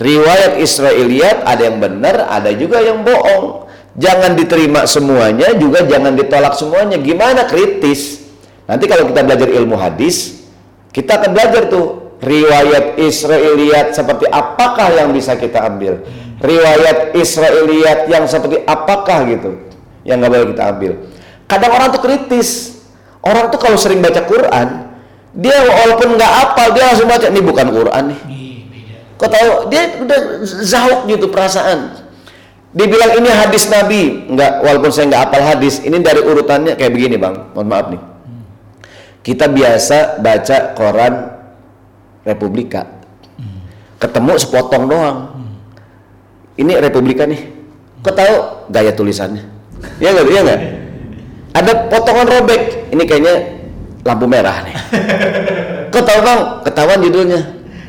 Riwayat Israiliyat ada yang benar, ada juga yang bohong. Jangan diterima semuanya, juga jangan ditolak semuanya. Gimana kritis? Nanti kalau kita belajar ilmu hadis, kita akan belajar tuh riwayat Israiliyat seperti apakah yang bisa kita ambil. Riwayat Israiliyat yang seperti apakah gitu yang nggak boleh kita ambil. Kadang orang tuh kritis, Orang tuh kalau sering baca Quran, dia walaupun nggak apal dia langsung baca ini bukan Quran nih. Kau tahu dia udah zahuk gitu perasaan. Dibilang ini hadis Nabi, nggak walaupun saya nggak apal hadis, ini dari urutannya kayak begini bang. Mohon maaf nih. Kita biasa baca koran Republika, ketemu sepotong doang. Ini Republika nih. Kau tahu gaya tulisannya? Ya nggak? Ya nggak? ada potongan robek. Ini kayaknya lampu merah nih. Kau tahu bang ketahuan judulnya.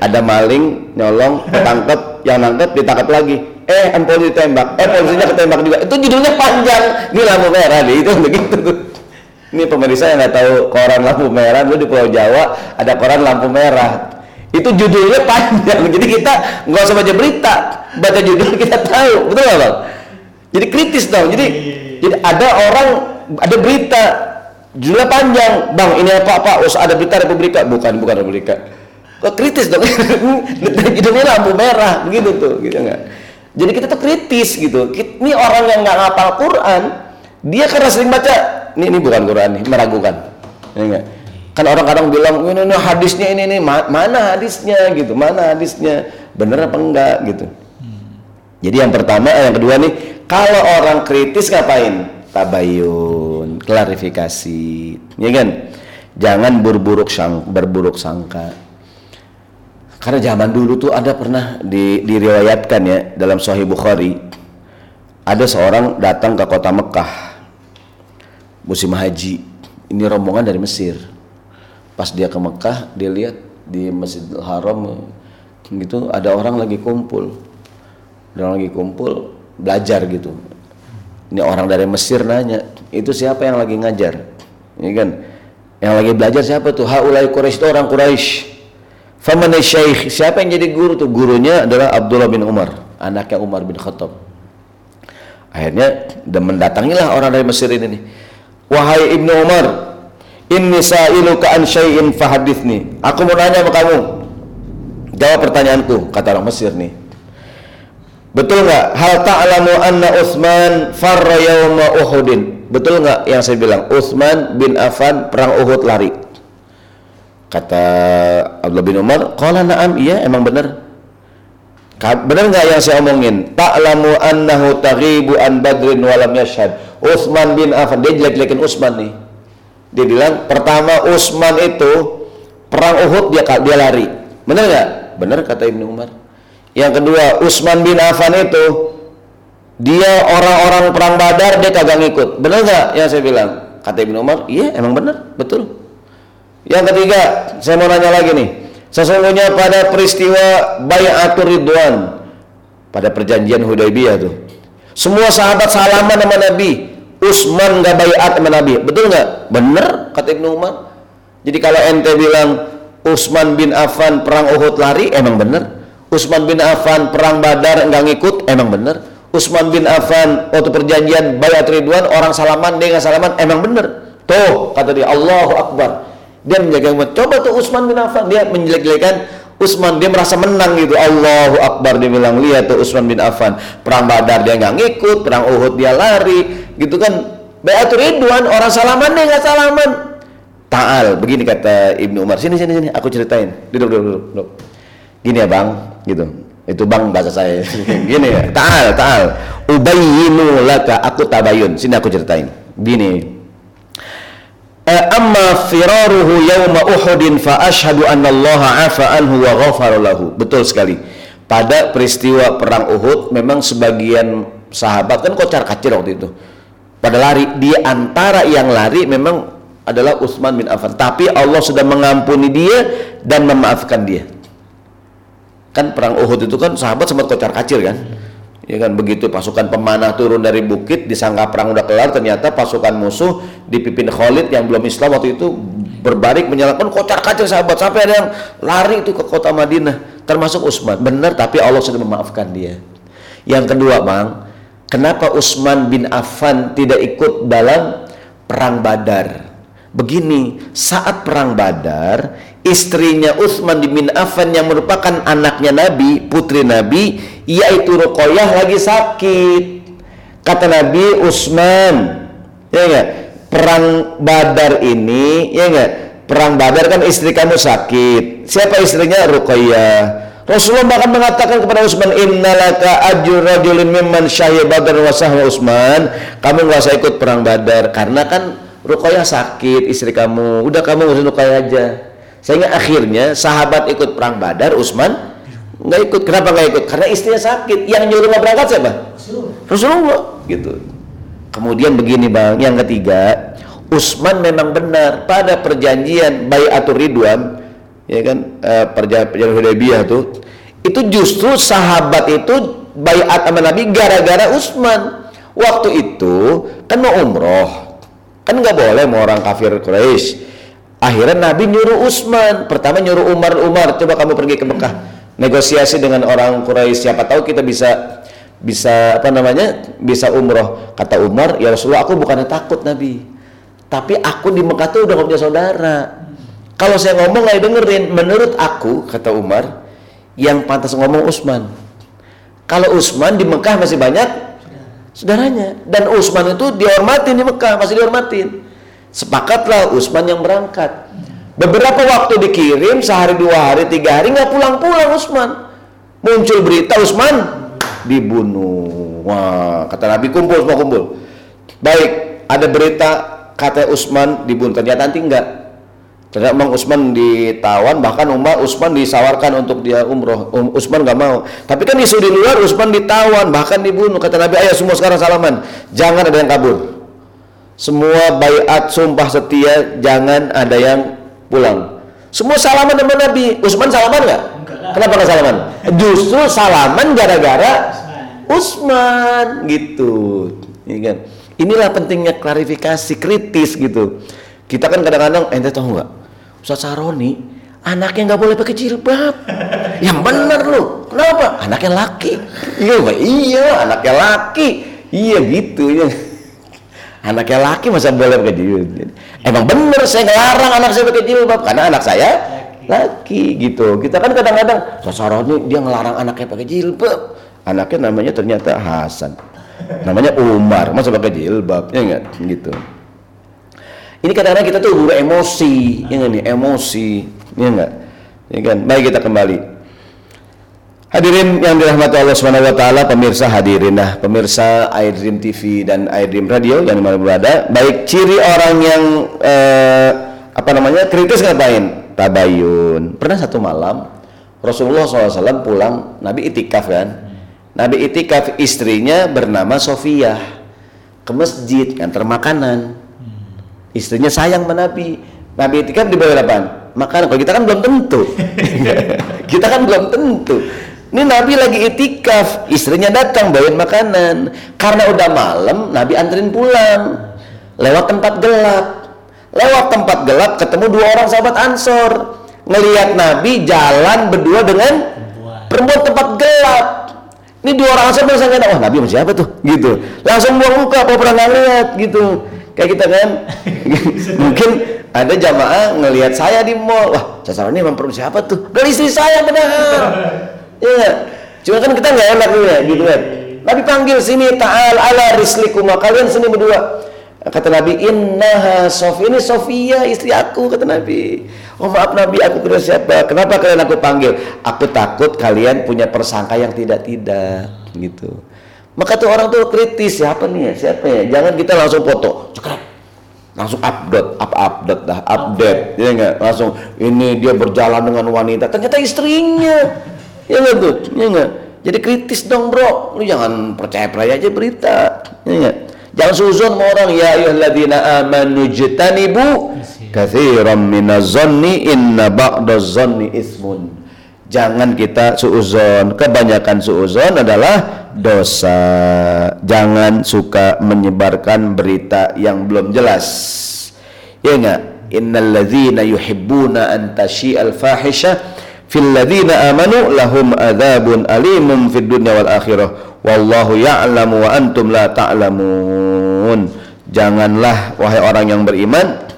Ada maling nyolong ketangkep. Yang nangkep ditangkap lagi. Eh empol ditembak. Eh polisinya ketembak juga. Itu judulnya panjang. Ini lampu merah nih itu begitu tuh. Ini pemirsa yang nggak tahu koran lampu merah, dulu di Pulau Jawa ada koran lampu merah. Itu judulnya panjang, jadi kita nggak usah baca berita, baca judul kita tahu, betul nggak bang? Jadi kritis dong. Jadi jadi ada orang ada berita judulnya panjang, bang ini apa apa? Us ada berita Republika, bukan bukan Republika. Kok kritis dong? judulnya lampu merah, begitu tuh, gitu nggak? Jadi kita tuh kritis gitu. Ini orang yang nggak ngapal Quran, dia karena sering baca ini ini bukan Quran nih, meragukan. Ya enggak? Kan orang kadang bilang, ini, ini hadisnya ini ini mana hadisnya gitu, mana hadisnya, bener apa enggak gitu. Jadi yang pertama, yang kedua nih, kalau orang kritis ngapain? Tabayun, klarifikasi, ya kan? Jangan berburuk sang, berburuk sangka. Karena zaman dulu tuh ada pernah di, diriwayatkan ya dalam Sahih Bukhari, ada seorang datang ke kota Mekah musim haji ini rombongan dari Mesir pas dia ke Mekah dia lihat di Masjidil Haram gitu ada orang lagi kumpul ada orang lagi kumpul belajar gitu ini orang dari Mesir nanya itu siapa yang lagi ngajar? Ini kan yang lagi belajar siapa tuh? Haulai Quraisy itu orang Quraisy Faman syekh siapa yang jadi guru tuh? Gurunya adalah Abdullah bin Umar anaknya Umar bin Khattab. Akhirnya dan mendatangilah orang dari Mesir ini nih. Wahai Ibnu Umar, inni sa'iluka an syai'in fahadithni. Aku mau nanya sama kamu. Jawab pertanyaanku, kata orang Mesir nih. Betul nggak? Hal ta'lamu anna Utsman farra yawma Uhudin. Betul nggak yang saya bilang? Utsman bin Affan perang Uhud lari. Kata Abdullah bin Umar, "Qala na'am." Iya, emang benar. Benar nggak yang saya omongin? Ta'lamu annahu taghibu an Badrin wa lam yashhad. Utsman bin Affan dia jelek-jelekin Utsman nih dia bilang pertama Utsman itu perang Uhud dia dia lari benar nggak benar kata Ibnu Umar yang kedua Utsman bin Affan itu dia orang-orang perang Badar dia kagak ngikut. Benar nggak yang saya bilang? Kata Ibnu Umar iya emang benar betul. Yang ketiga saya mau nanya lagi nih. Sesungguhnya pada peristiwa Bayatul Ridwan pada perjanjian Hudaybiyah tuh semua sahabat salaman sama Nabi Usman nggak bayat sama Nabi. Betul nggak? Bener kata Ibnu Umar. Jadi kalau ente bilang Usman bin Affan perang Uhud lari emang bener Usman bin Affan perang Badar nggak ngikut? Emang bener. Usman bin Affan waktu perjanjian bayat Ridwan orang salaman dia nggak salaman emang bener. Tuh kata dia Allahu Akbar. Dia menjaga umat. Coba tuh Usman bin Affan dia menjelek-jelekan. Utsman dia merasa menang gitu. Allahu Akbar dia bilang lihat tuh Utsman bin Affan perang Badar dia nggak ngikut perang Uhud dia lari. Gitu kan. Bayatul Ridwan orang salaman dia nggak salaman. Ta'al begini kata Ibnu Umar. Sini sini sini aku ceritain. Duduk duduk, duduk. Gini ya bang gitu itu bang bahasa saya gini ya Ta'al Ta'al ubayyinu laka aku tabayun sini aku ceritain gini Eh, amma firaruhu yawma uhudin fa ashhadu anna Allah afa anhu wa ghafara lahu. Betul sekali. Pada peristiwa perang Uhud memang sebagian sahabat kan kocar kacir waktu itu. Pada lari di antara yang lari memang adalah Utsman bin Affan, tapi Allah sudah mengampuni dia dan memaafkan dia. Kan perang Uhud itu kan sahabat sempat kocar kacir kan? ya kan begitu pasukan pemanah turun dari bukit disangka perang udah kelar ternyata pasukan musuh dipimpin Khalid yang belum Islam waktu itu berbalik menyalakan kocar kacir sahabat sampai ada yang lari itu ke kota Madinah termasuk Utsman benar tapi Allah sudah memaafkan dia. Yang kedua bang kenapa Utsman bin Affan tidak ikut dalam perang Badar? Begini saat perang Badar istrinya Utsman bin Affan yang merupakan anaknya Nabi putri Nabi yaitu Ruqayyah lagi sakit. Kata Nabi Utsman, ya enggak? Perang Badar ini, ya enggak? Perang Badar kan istri kamu sakit. Siapa istrinya? Ruqayyah. Rasulullah bahkan mengatakan kepada Utsman, "Innalaka ajur rajulin mimman syahid Badar wa sahwa Utsman." Kamu nggak usah ikut perang Badar karena kan Ruqayyah sakit istri kamu. Udah kamu ngurusin Ruqayyah aja. Sehingga akhirnya sahabat ikut perang Badar, Utsman nggak ikut. Kenapa nggak ikut? Karena istrinya sakit. Yang nyuruh nggak berangkat siapa? Rasulullah. Gitu. Kemudian begini bang. Yang ketiga Utsman memang benar. Pada perjanjian Bayatul Ridwan ya kan uh, perjanjian Hudaybiyah tuh itu justru sahabat itu bayat sama Nabi gara-gara Utsman. Waktu itu kan mau umroh. Kan nggak boleh mau orang kafir Quraisy akhirnya Nabi nyuruh Utsman pertama nyuruh Umar Umar coba kamu pergi ke Mekah. Negosiasi dengan orang Quraisy. Siapa tahu kita bisa bisa apa namanya bisa umroh. Kata Umar ya Rasulullah aku bukannya takut Nabi. Tapi aku di Mekah tuh udah gak punya saudara. Kalau saya ngomong nggak dengerin. Menurut aku kata Umar yang pantas ngomong Utsman kalau Utsman di Mekah masih banyak saudaranya. Dan Utsman itu dihormatin di Mekah masih dihormatin sepakatlah Utsman yang berangkat beberapa waktu dikirim sehari dua hari tiga hari nggak pulang-pulang Utsman muncul berita Utsman dibunuh. Wah, kata Nabi kumpul semua kumpul. Baik, ada berita kata Utsman dibunuh. Ternyata nanti enggak. Ternyata Bang Utsman ditawan, bahkan Umar Utsman disawarkan untuk dia umroh. Um, Utsman nggak mau. Tapi kan isu di luar Utsman ditawan, bahkan dibunuh. Kata Nabi, ayo semua sekarang salaman. Jangan ada yang kabur. Semua bayat sumpah setia, jangan ada yang pulang. Semua salaman dengan Nabi. Utsman salaman nggak? Kenapa nggak salaman? Justru salaman gara-gara Usman gitu. Ya kan? Inilah pentingnya klarifikasi kritis gitu. Kita kan kadang-kadang ente tahu nggak? Ustaz Saroni anaknya nggak boleh pakai jilbab. Yang benar lu. Kenapa? Anaknya laki. Iya. Iya, anaknya laki. Iya gitu ya. Anaknya laki masa boleh pakai jilbab. Emang benar saya ngelarang anak saya pakai jilbab karena anak saya laki gitu. Kita kan kadang-kadang Sosaroni dia ngelarang anaknya pakai jilbab. Anaknya namanya ternyata Hasan. Namanya Umar masa pakai jilbab ya enggak? Gitu. Ini kadang-kadang kita tuh buru emosi ya enggak nih? Emosi ya enggak? Ya kan? Baik kita kembali Hadirin yang dirahmati Allah Subhanahu wa taala, pemirsa hadirin nah, pemirsa Air Dream TV dan Air Dream Radio yang di mana berada, baik ciri orang yang eh, apa namanya kritis ngapain? tabayun. Pernah satu malam Rasulullah SAW pulang, Nabi itikaf kan. Nabi itikaf istrinya bernama Sofia ke masjid ngantar makanan. Istrinya sayang sama Nabi. Nabi itikaf di bawah apa? Makanan. Kalau kita kan belum tentu. kita kan belum tentu. Ini Nabi lagi itikaf, istrinya datang bawain makanan. Karena udah malam, Nabi anterin pulang. Lewat tempat gelap. Lewat tempat gelap ketemu dua orang sahabat Ansor. Ngelihat Nabi jalan berdua dengan perempuan tempat gelap. Ini dua orang Ansor merasa wah Nabi sama siapa tuh? Gitu. Langsung buang muka apa pernah lihat gitu. Kayak kita kan? Mungkin ada jamaah ngelihat saya di mall. Wah sasaran ini memang perempuan siapa tuh? Dari istri saya benar iya cuma kan kita nggak enak ya gitu kan Nabi panggil sini ta'al ala rislikum kalian sini berdua Kata Nabi, Innaha Sofi ini Sofia istri aku kata Nabi. Oh maaf Nabi, aku kira siapa? Kenapa kalian aku panggil? Aku takut kalian punya persangka yang tidak-tidak gitu. Maka tuh orang tuh kritis siapa nih ya? Siapa ya? Jangan kita langsung foto. Cekrek. Langsung update, up update dah, update. Ya enggak? Langsung ini dia berjalan dengan wanita. Ternyata istrinya. Ya enggak tuh? Ya enggak? Jadi kritis dong, Bro. Lu jangan percaya-percaya aja berita. Ya enggak? Jangan suzon sama orang ya ayyuhalladzina amanu jtanibu katsiran minaz-zanni inna ba'daz-zanni ismun. Jangan kita suuzon. Kebanyakan suuzon adalah dosa. Jangan suka menyebarkan berita yang belum jelas. Ya enggak? Innal ladzina yuhibbuna an tashi'al fahisha fil ladzina amanu lahum adzabun alimun fid dunya wal akhirah. Wallahu ya'lamu wa antum la ta'lamun. Janganlah wahai orang yang beriman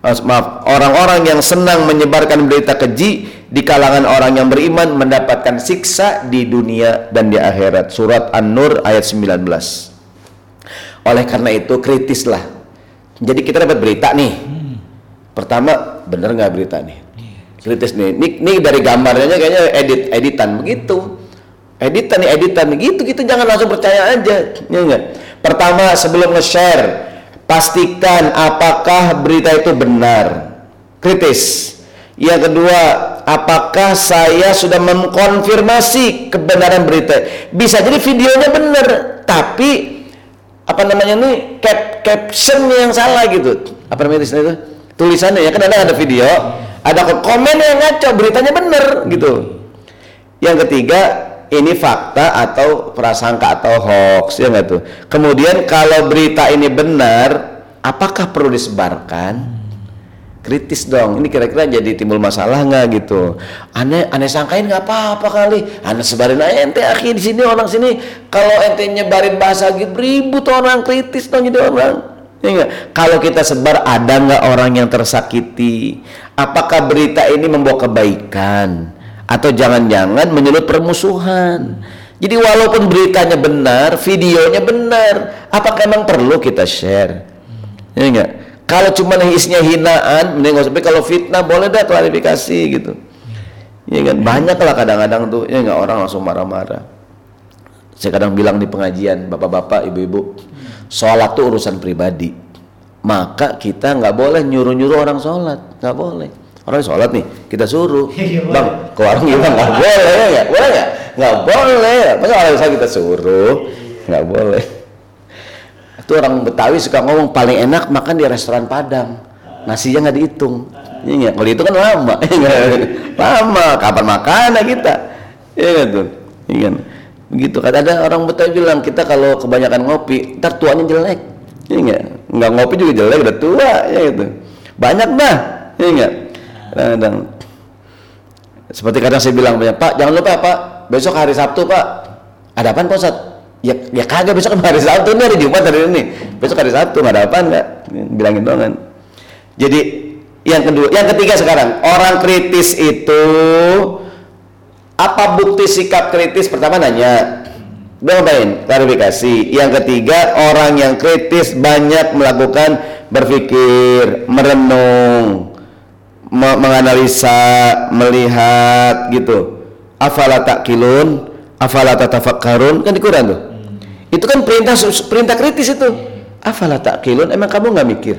maaf orang-orang yang senang menyebarkan berita keji di kalangan orang yang beriman mendapatkan siksa di dunia dan di akhirat. Surat An-Nur ayat 19 oleh karena itu kritislah. Jadi kita dapat berita nih. Pertama bener nggak berita nih kritis nih. Ini, ini dari gambarnya kayaknya edit editan. Begitu. Editan nih editan. Nih gitu gitu. Jangan langsung percaya aja. Ya pertama sebelum nge-share pastikan apakah berita itu benar. Kritis. Yang kedua apakah saya sudah mengkonfirmasi kebenaran berita? Bisa jadi videonya benar tapi apa namanya nih cap captionnya yang salah gitu. Apa namanya itu tulisannya ya kan ada ada video ada komen yang ngaco beritanya benar gitu. Yang ketiga ini fakta atau prasangka atau hoax ya nggak tuh? Kemudian kalau berita ini benar apakah perlu disebarkan? Kritis dong ini kira-kira jadi timbul masalah nggak gitu? Aneh aneh sangkain nggak apa-apa kali. Aneh sebarin aja ente akhir di sini orang sini. Kalau ente nyebarin bahasa gitu ribut orang kritis dong jadi orang ya kalau kita sebar ada nggak orang yang tersakiti? Apakah berita ini membawa kebaikan? Atau jangan-jangan menyulut permusuhan? Jadi walaupun beritanya benar videonya benar apakah emang perlu kita share? Ya enggak? Kalau cuma isinya hinaan, mending usah. Tapi kalau fitnah boleh dah klarifikasi gitu. Ya kan banyak lah kadang-kadang tuh. Ya nggak orang langsung marah-marah. Saya kadang bilang di pengajian bapak-bapak, ibu-ibu, sholat tuh urusan pribadi. Maka kita nggak boleh nyuruh-nyuruh orang sholat, nggak boleh. Orang sholat nih, kita suruh, iya, bang ke warung gimana? Nggak boleh ya, boleh nggak? Nggak boleh. Masa orang kita suruh, nggak boleh. Itu orang Betawi suka ngomong paling enak makan di restoran Padang. Nasinya nggak dihitung. Iya kalau itu kan lama. Lama. Kapan makan kita? Iya tuh? Iya begitu. Kan ada orang Betawi bilang kita kalau kebanyakan ngopi ntar tuanya jelek. Iya nggak? Ngopi juga jelek udah tua ya gitu. Banyak dah iya kadang seperti kadang saya bilang banyak Pak jangan lupa Pak besok hari Sabtu Pak. Ada apa Pak ya ya kagak besok kan hari Sabtu nih hari Jumat hari ini. Besok hari Sabtu nggak ada apa nggak bilangin dong kan. Jadi yang kedua yang ketiga sekarang orang kritis itu apa bukti sikap kritis pertama nanya ngapain klarifikasi yang ketiga orang yang kritis banyak melakukan berpikir merenung me menganalisa melihat gitu afala takilun afala tatafakkarun kan di Quran tuh itu kan perintah perintah kritis itu. Afala taqilun? Emang kamu nggak mikir?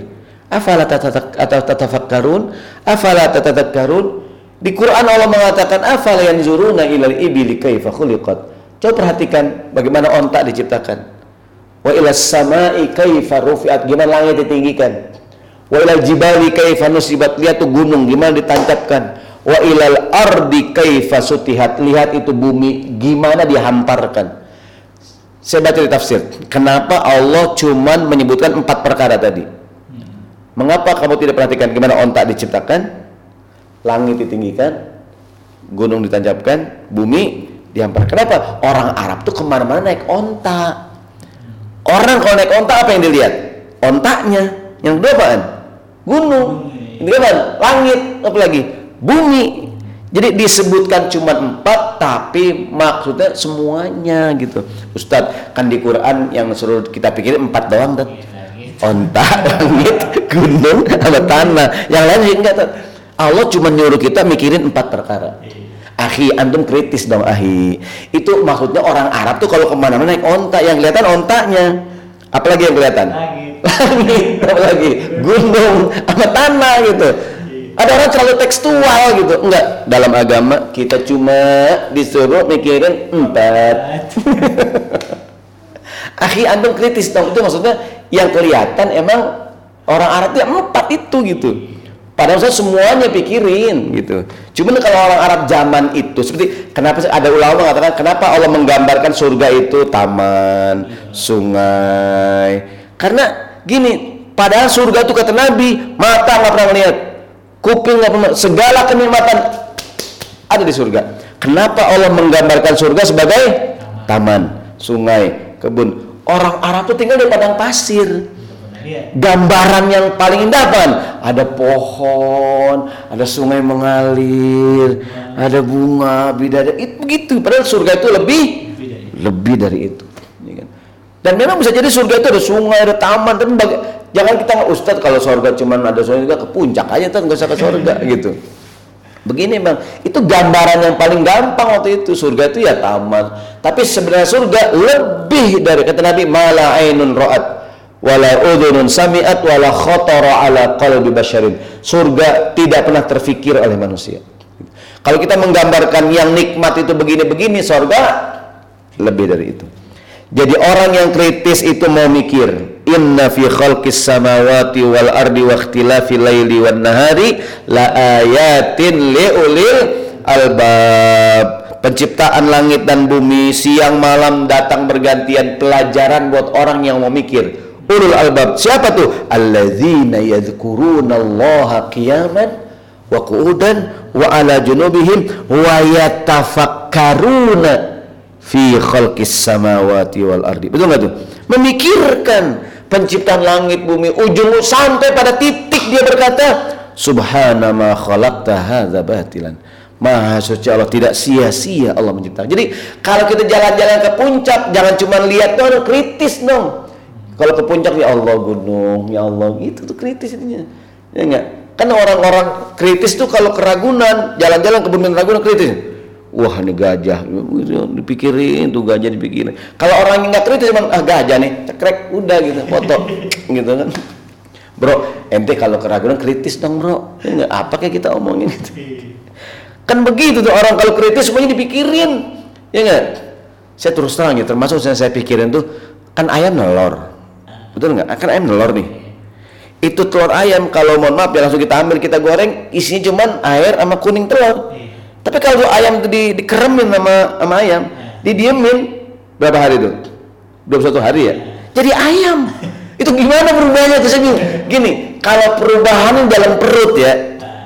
Afala tatafakkarun? Afala tatadakkarun? Di Quran Allah mengatakan afala yanzuruna ilal ibili kaifa khuliqat. Coba perhatikan bagaimana onta diciptakan. Wa ila samai kaifa rufi'at. Gimana langit ditinggikan. Wa ila jibali kaifa nusibat. Lihat tuh gunung gimana ditancapkan. Wa ilal ardi kaifa sutihat. Lihat itu bumi gimana dihamparkan saya baca di tafsir, kenapa Allah cuman menyebutkan empat perkara tadi? Mengapa kamu tidak perhatikan gimana ontak diciptakan, langit ditinggikan, gunung ditancapkan, bumi dihampar? Kenapa? Orang Arab tuh ke mana-mana naik onta. Orang kalau naik onta apa yang dilihat? Ontaknya. Yang kedua apaan? Gunung. Yang apaan? Langit. Apa lagi? Bumi. Jadi disebutkan cuma empat, tapi maksudnya semuanya gitu. Ustadz kan di Quran yang suruh kita pikirin empat doang dan onta, langit, gunung, sama tanah. Yang lain enggak. Allah cuma nyuruh kita mikirin empat perkara. Ahi, antum kritis dong ahi. Itu maksudnya orang Arab tuh kalau ke mana-mana naik onta, yang kelihatan ontanya. Apalagi yang kelihatan? Langit. Apalagi? Gunung, sama tanah gitu. Ada orang terlalu tekstual gitu. Enggak. Dalam agama kita cuma disuruh mikirin empat. Akhi antum kritis dong. Itu maksudnya yang kelihatan emang orang Arab itu empat itu gitu padahal saya semuanya pikirin gitu cuman kalau orang Arab zaman itu seperti kenapa ada ulama mengatakan kenapa Allah menggambarkan surga itu taman sungai karena gini padahal surga itu kata Nabi mata nggak pernah lihat kuping apa segala kenikmatan ada di surga. Kenapa Allah menggambarkan surga sebagai taman, sungai, kebun? Orang Arab itu tinggal di padang pasir. Gambaran yang paling indah apa? Ada pohon, ada sungai mengalir, ada bunga, bidadari. Itu begitu. Padahal surga itu lebih lebih dari itu. Iya kan? Dan memang bisa jadi surga itu ada sungai, ada taman, tapi Jangan kita nggak ustad kalau surga cuma ada surga juga ke puncak aja tuh nggak usah ke surga gitu. Begini bang, itu gambaran yang paling gampang waktu itu surga itu ya taman. Tapi sebenarnya surga lebih dari kata Nabi mala ainun ro'at wala udhunun sami'at wala khotara ala qalbi basyarin. Surga tidak pernah terfikir oleh manusia. Kalau kita menggambarkan yang nikmat itu begini-begini, surga lebih dari itu. Jadi orang yang kritis itu mau mikir, inna fi khalqis samawati wal ardi wa ikhtilafi laili wan nahari la ayatin liulil albab. Penciptaan langit dan bumi, siang malam datang bergantian pelajaran buat orang yang mau mikir. Ulul albab. Siapa tuh? Alladzina yadhkurunallaha qiyaman wa qu'udan wa ala junubihim wa yatafakkaruna fi khalqis samawati wal ardi. Betul nggak tuh? Memikirkan penciptaan langit bumi ujung sampai pada titik dia berkata subhana ma khalaqta hadza batilan Maha suci Allah tidak sia-sia Allah menciptakan. Jadi kalau kita jalan-jalan ke puncak jangan cuma lihat dong kritis dong. Kalau ke puncak ya Allah gunung, ya Allah gitu tuh kritis ininya. Ya enggak? Kan orang-orang kritis tuh kalau keragunan, jalan-jalan ke Bukit Ragunan kritis. Wah ini gajah, dipikirin tuh gajah dipikirin. Kalau orang yang nggak kritis cuma ah gajah nih, cekrek udah gitu, foto gitu kan. Bro, ente kalau keragunan kritis dong bro. Ya? Apa kayak kita omongin itu? Kan begitu tuh orang kalau kritis semuanya dipikirin. Ya enggak? Saya terus terang ya, termasuk yang saya pikirin tuh kan ayam nelor. Betul nggak? Kan ayam nelor nih. Itu telur ayam kalau mohon maaf ya langsung kita ambil kita goreng isinya cuman air sama kuning telur. Tapi kalau ayam itu di, dikeremin sama sama ayam, didiemin berapa hari itu? 21 hari ya. Jadi ayam. Itu gimana perubahannya tuh saya Gini, kalau perubahan dalam perut ya,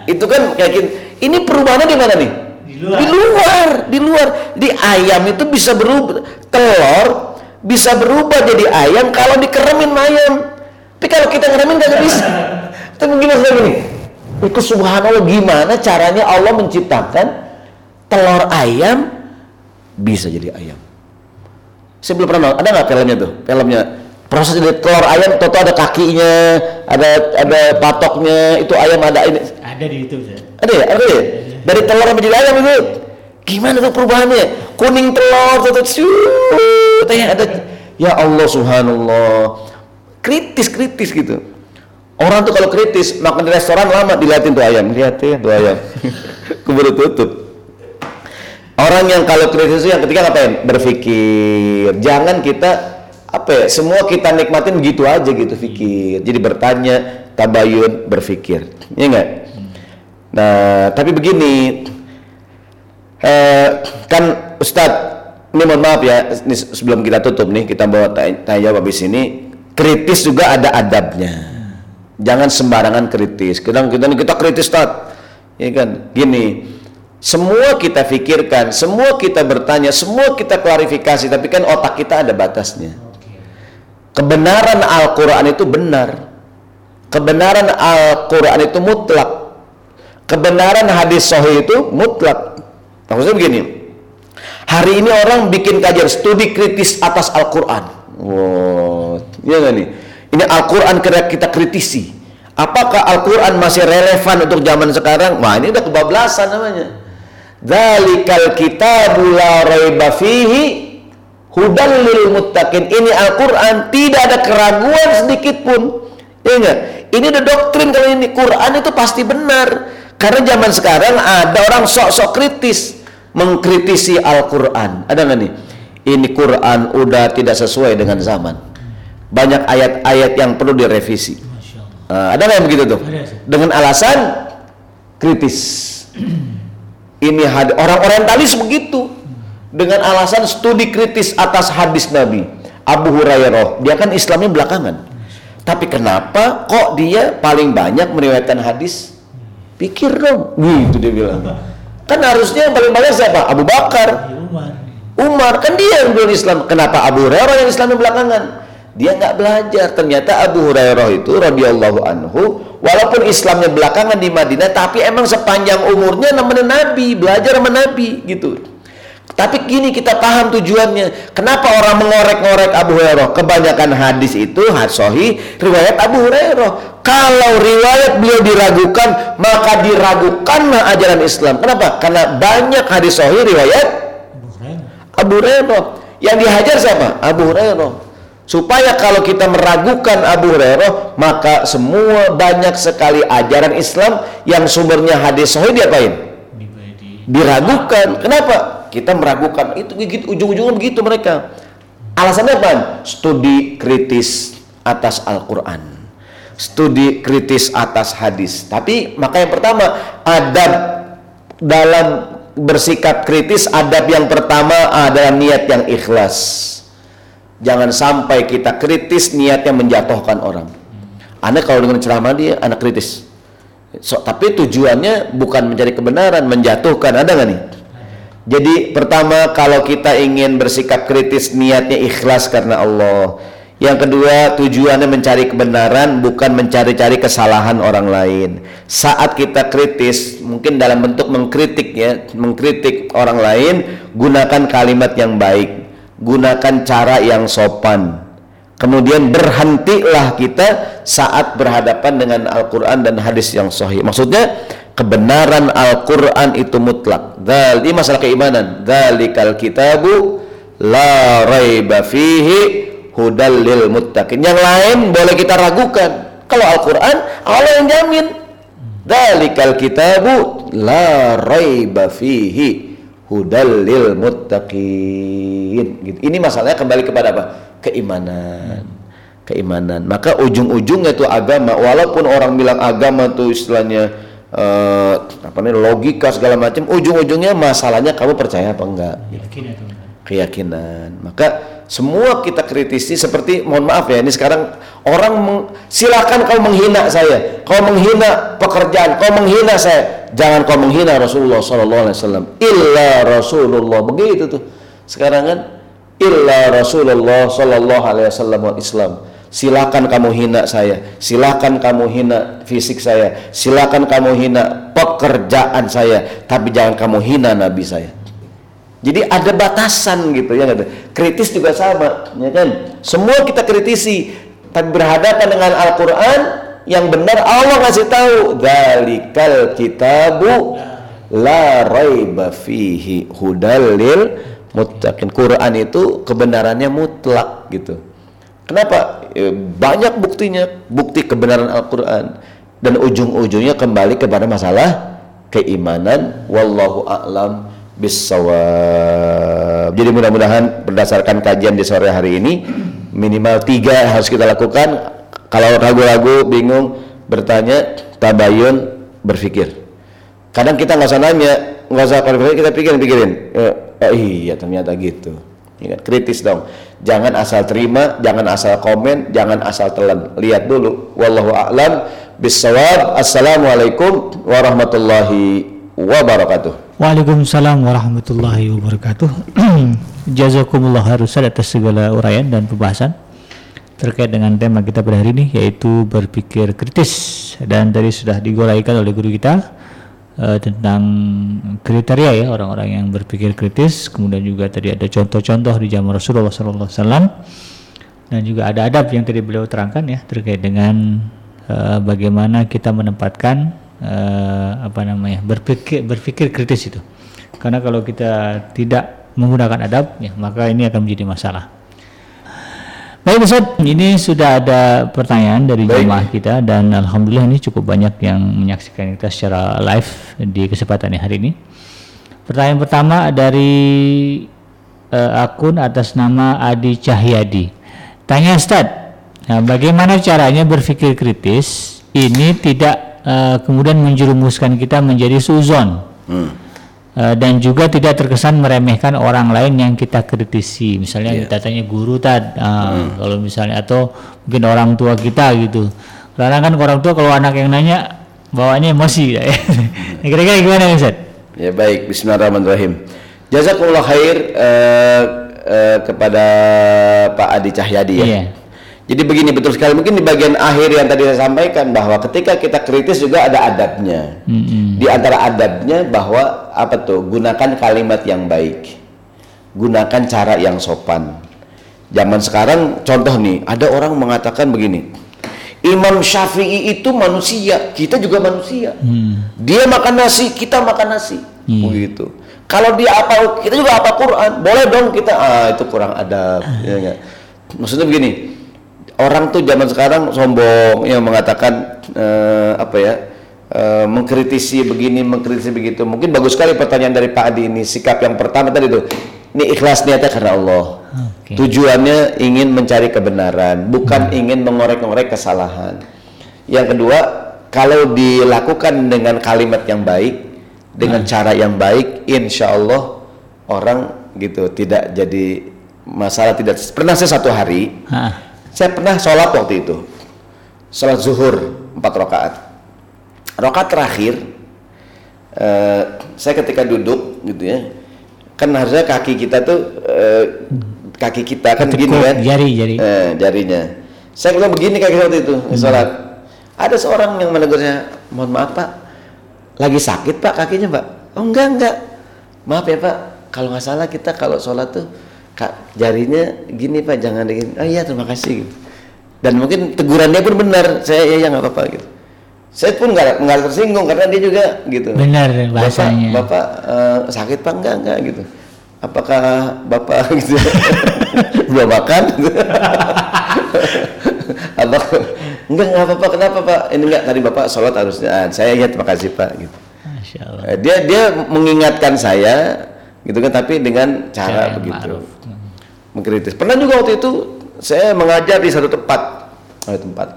itu kan kayak gini ini perubahannya di mana nih? Di luar. Di luar, di luar. Di ayam itu bisa berubah telur bisa berubah jadi ayam kalau dikeremin ayam. Tapi kalau kita ngeremin gak bisa. Tapi gimana gini? Itu subhanallah gimana caranya Allah menciptakan telur ayam bisa jadi ayam. Saya belum pernah ada nggak filmnya tuh? Filmnya proses dari telur ayam, toto ada kakinya, ada ada patoknya, itu ayam ada ini. Ada di YouTube ya. Ada ya? Ada ya? Dari telur sampai jadi ayam itu. Gimana tuh perubahannya? Kuning telur, tuh, katanya ada ya Allah subhanallah. Kritis kritis gitu. Orang tuh kalau kritis makan di restoran lama dilihatin tuh ayam, lihatin tuh ayam. Keburu tutup. Orang yang kalau kritis itu yang ketiga ngapain? Berpikir. Jangan kita apa ya? Semua kita nikmatin begitu aja gitu pikir. Jadi bertanya, tabayun, berpikir. Ya enggak? Nah, tapi begini, eh, kan Ustadz, ini mohon maaf ya, ini sebelum kita tutup nih, kita bawa tanya, tanya jawab habis ini, kritis juga ada adabnya. Jangan sembarangan kritis. Kadang kita kita kritis Ustadz, ya kan? Gini, semua kita pikirkan, semua kita bertanya, semua kita klarifikasi, tapi kan otak kita ada batasnya. Kebenaran Al-Quran itu benar. Kebenaran Al-Quran itu mutlak kebenaran hadis sahih itu mutlak. Maksudnya begini, hari ini orang bikin kajian studi kritis atas Al-Quran. Wow, iya gak nih? Ini Al-Quran kita kritisi. Apakah Al-Quran masih relevan untuk zaman sekarang? Wah ini udah kebablasan namanya. Dalikal kita la raiba fihi hudan lil muttaqin. Ini Al-Quran tidak ada keraguan sedikit pun. Ya Ini udah doktrin kalau ini Quran itu pasti benar. Karena zaman sekarang ada orang sok-sok kritis mengkritisi Al-Quran. Ada nggak nih? Ini Quran udah tidak sesuai dengan zaman. Banyak ayat-ayat yang perlu direvisi. Uh, ada nggak yang begitu tuh? Dengan alasan kritis. Ini orang orientalis begitu. Dengan alasan studi kritis atas hadis Nabi. Abu Hurairah, dia kan Islamnya belakangan. Tapi kenapa kok dia paling banyak meriwayatkan hadis Pikir dong, gitu dia bilang. Kan harusnya yang paling banyak siapa? Abu Bakar. Iya, Umar. Umar kan dia yang belum Islam. Kenapa Abu Hurairah yang Islam belakangan? Dia nggak belajar. Ternyata Abu Hurairah itu radhiyallahu anhu, walaupun Islamnya belakangan di Madinah, tapi emang sepanjang umurnya nemenin Nabi, belajar sama Nabi gitu. Tapi gini kita paham tujuannya. Kenapa orang mengorek-ngorek Abu Hurairah? Kebanyakan hadis itu hadsohi riwayat Abu Hurairah. Kalau riwayat beliau diragukan, maka diragukanlah ajaran Islam. Kenapa? Karena banyak hadis sohi riwayat Abu Hurairah. Yang dihajar siapa? Abu Hurairah. Supaya kalau kita meragukan Abu Hurairah, maka semua banyak sekali ajaran Islam yang sumbernya hadis sohi diapain? Diragukan. Kenapa? Kita meragukan itu gigit ujung-ujungnya begitu mereka alasannya apa studi kritis atas Al-Quran studi kritis atas hadis tapi maka yang pertama adab dalam bersikap kritis adab yang pertama adalah niat yang ikhlas Jangan sampai kita kritis niatnya menjatuhkan orang. Anak kalau dengan ceramah dia anak kritis. So, tapi tujuannya bukan mencari kebenaran, menjatuhkan. Ada nggak nih? Jadi pertama kalau kita ingin bersikap kritis niatnya ikhlas karena Allah. Yang kedua tujuannya mencari kebenaran bukan mencari-cari kesalahan orang lain. Saat kita kritis mungkin dalam bentuk mengkritik ya, mengkritik orang lain gunakan kalimat yang baik, gunakan cara yang sopan. Kemudian berhentilah kita saat berhadapan dengan Al-Quran dan hadis yang sahih. Maksudnya kebenaran Al-Quran itu mutlak. Ini masalah keimanan. Dalikal kitabu la raiba fihi hudal lil muttaqin. Yang lain boleh kita ragukan. Kalau Al-Qur'an Allah yang jamin. Dalikal kitabu la raiba fihi hudal lil muttaqin. Gitu. Ini masalahnya kembali kepada apa? Keimanan. Keimanan. Maka ujung-ujungnya itu agama walaupun orang bilang agama itu istilahnya uh, apa nih logika segala macam ujung-ujungnya masalahnya kamu percaya apa enggak keyakinan maka semua kita kritisi seperti mohon maaf ya ini sekarang orang meng, silakan kau menghina saya kau menghina pekerjaan kau menghina saya. Jangan kau menghina Rasulullah Sallallahu Alaihi Wasallam. Illa Rasulullah. Begitu tuh. Sekarang kan illa Rasulullah Sallallahu Alaihi Wasallam Islam silakan kamu hina saya silakan kamu hina fisik saya silakan kamu hina pekerjaan saya tapi jangan kamu hina Nabi saya jadi ada batasan gitu ya Kritis juga sama, ya kan? Semua kita kritisi, tapi berhadapan dengan Al-Qur'an yang benar Allah ngasih tahu, "Dzalikal kitabu la raiba fihi hudalil muttaqin." Quran itu kebenarannya mutlak gitu. Kenapa? Ya, banyak buktinya, bukti kebenaran Al-Qur'an dan ujung-ujungnya kembali kepada masalah keimanan wallahu a'lam bisawab. Jadi mudah-mudahan berdasarkan kajian di sore hari ini minimal tiga harus kita lakukan. Kalau ragu-ragu, bingung, bertanya, tabayun, berpikir. Kadang kita nggak usah nanya, nggak usah berpikir, kita pikirin, pikirin. Eh, oh iya ternyata gitu. Ingat, kritis dong. Jangan asal terima, jangan asal komen, jangan asal telan. Lihat dulu. Wallahu a'lam bisawab. Assalamualaikum warahmatullahi wabarakatuh. Waalaikumsalam warahmatullahi wabarakatuh. Jazakumullah harus atas segala uraian dan pembahasan terkait dengan tema kita pada hari ini yaitu berpikir kritis dan tadi sudah digolaikan oleh guru kita uh, tentang kriteria ya orang-orang yang berpikir kritis. Kemudian juga tadi ada contoh-contoh di zaman Rasulullah SAW dan juga ada adab yang tadi beliau terangkan ya terkait dengan uh, bagaimana kita menempatkan uh, apa namanya berpikir berpikir kritis itu. Karena kalau kita tidak menggunakan adab ya maka ini akan menjadi masalah Baik Ustaz, ini sudah ada pertanyaan dari jemaah kita dan alhamdulillah ini cukup banyak yang menyaksikan kita secara live di kesempatan hari ini. Pertanyaan pertama dari uh, akun atas nama Adi Cahyadi. Tanya Ustaz, nah, bagaimana caranya berpikir kritis ini tidak uh, kemudian menjerumuskan kita menjadi suzon hmm. Uh, dan juga tidak terkesan meremehkan orang lain yang kita kritisi misalnya yeah. kita tanya guru tad uh, hmm. kalau misalnya atau mungkin orang tua kita gitu karena kan orang tua kalau anak yang nanya bawaannya emosi ya kira-kira gimana Ustaz? Ya baik, Bismillahirrahmanirrahim. Jazakumullah khair uh, uh, kepada Pak Adi Cahyadi ya. Iya. Jadi begini betul sekali mungkin di bagian akhir yang tadi saya sampaikan bahwa ketika kita kritis juga ada adabnya. Mm-hmm. Di antara adabnya bahwa apa tuh gunakan kalimat yang baik, gunakan cara yang sopan. Zaman sekarang contoh nih ada orang mengatakan begini, Imam Syafi'i itu manusia, kita juga manusia. Mm. Dia makan nasi, kita makan nasi, mm. begitu. Kalau dia apa, kita juga apa Quran, boleh dong kita. Ah itu kurang adab. ya, ya. Maksudnya begini orang tuh zaman sekarang sombong yang mengatakan uh, apa ya uh, mengkritisi begini mengkritisi begitu mungkin bagus sekali pertanyaan dari Pak Adi ini sikap yang pertama tadi tuh ini ikhlas niatnya karena Allah okay. tujuannya ingin mencari kebenaran bukan hmm. ingin mengorek-ngorek kesalahan yang kedua kalau dilakukan dengan kalimat yang baik dengan hmm. cara yang baik insya Allah orang gitu tidak jadi masalah tidak pernah saya satu hari saya pernah sholat waktu itu. Sholat zuhur empat rakaat. Rakaat terakhir eh, saya ketika duduk gitu ya kan harusnya kaki kita tuh eh, kaki kita kan begini kan? jari, jari. Eh, jarinya. Saya bilang begini kaki waktu itu sholat. Ada seorang yang menegur saya mohon maaf pak. Lagi sakit pak kakinya pak. Oh enggak enggak. Maaf ya pak. Kalau nggak salah kita kalau sholat tuh kak jarinya gini pak jangan begini. Oh iya terima kasih gitu. dan mungkin teguran dia pun benar. Saya ya ya nggak apa-apa gitu. Saya pun nggak nggak tersinggung karena dia juga gitu. Benar bapak bahasanya. bapak eh, sakit pak? Enggak enggak gitu. Apakah bapak gitu. Belum makan? Gitu. apa? Enggak enggak apa-apa. Kenapa pak? Ini enggak tadi bapak sholat harusnya. Ah, saya ya terima kasih pak gitu. Masya Allah. Eh, dia dia mengingatkan saya gitu kan tapi dengan cara begitu ma'ruf. mengkritis pernah juga waktu itu saya mengajar di satu tempat ada tempat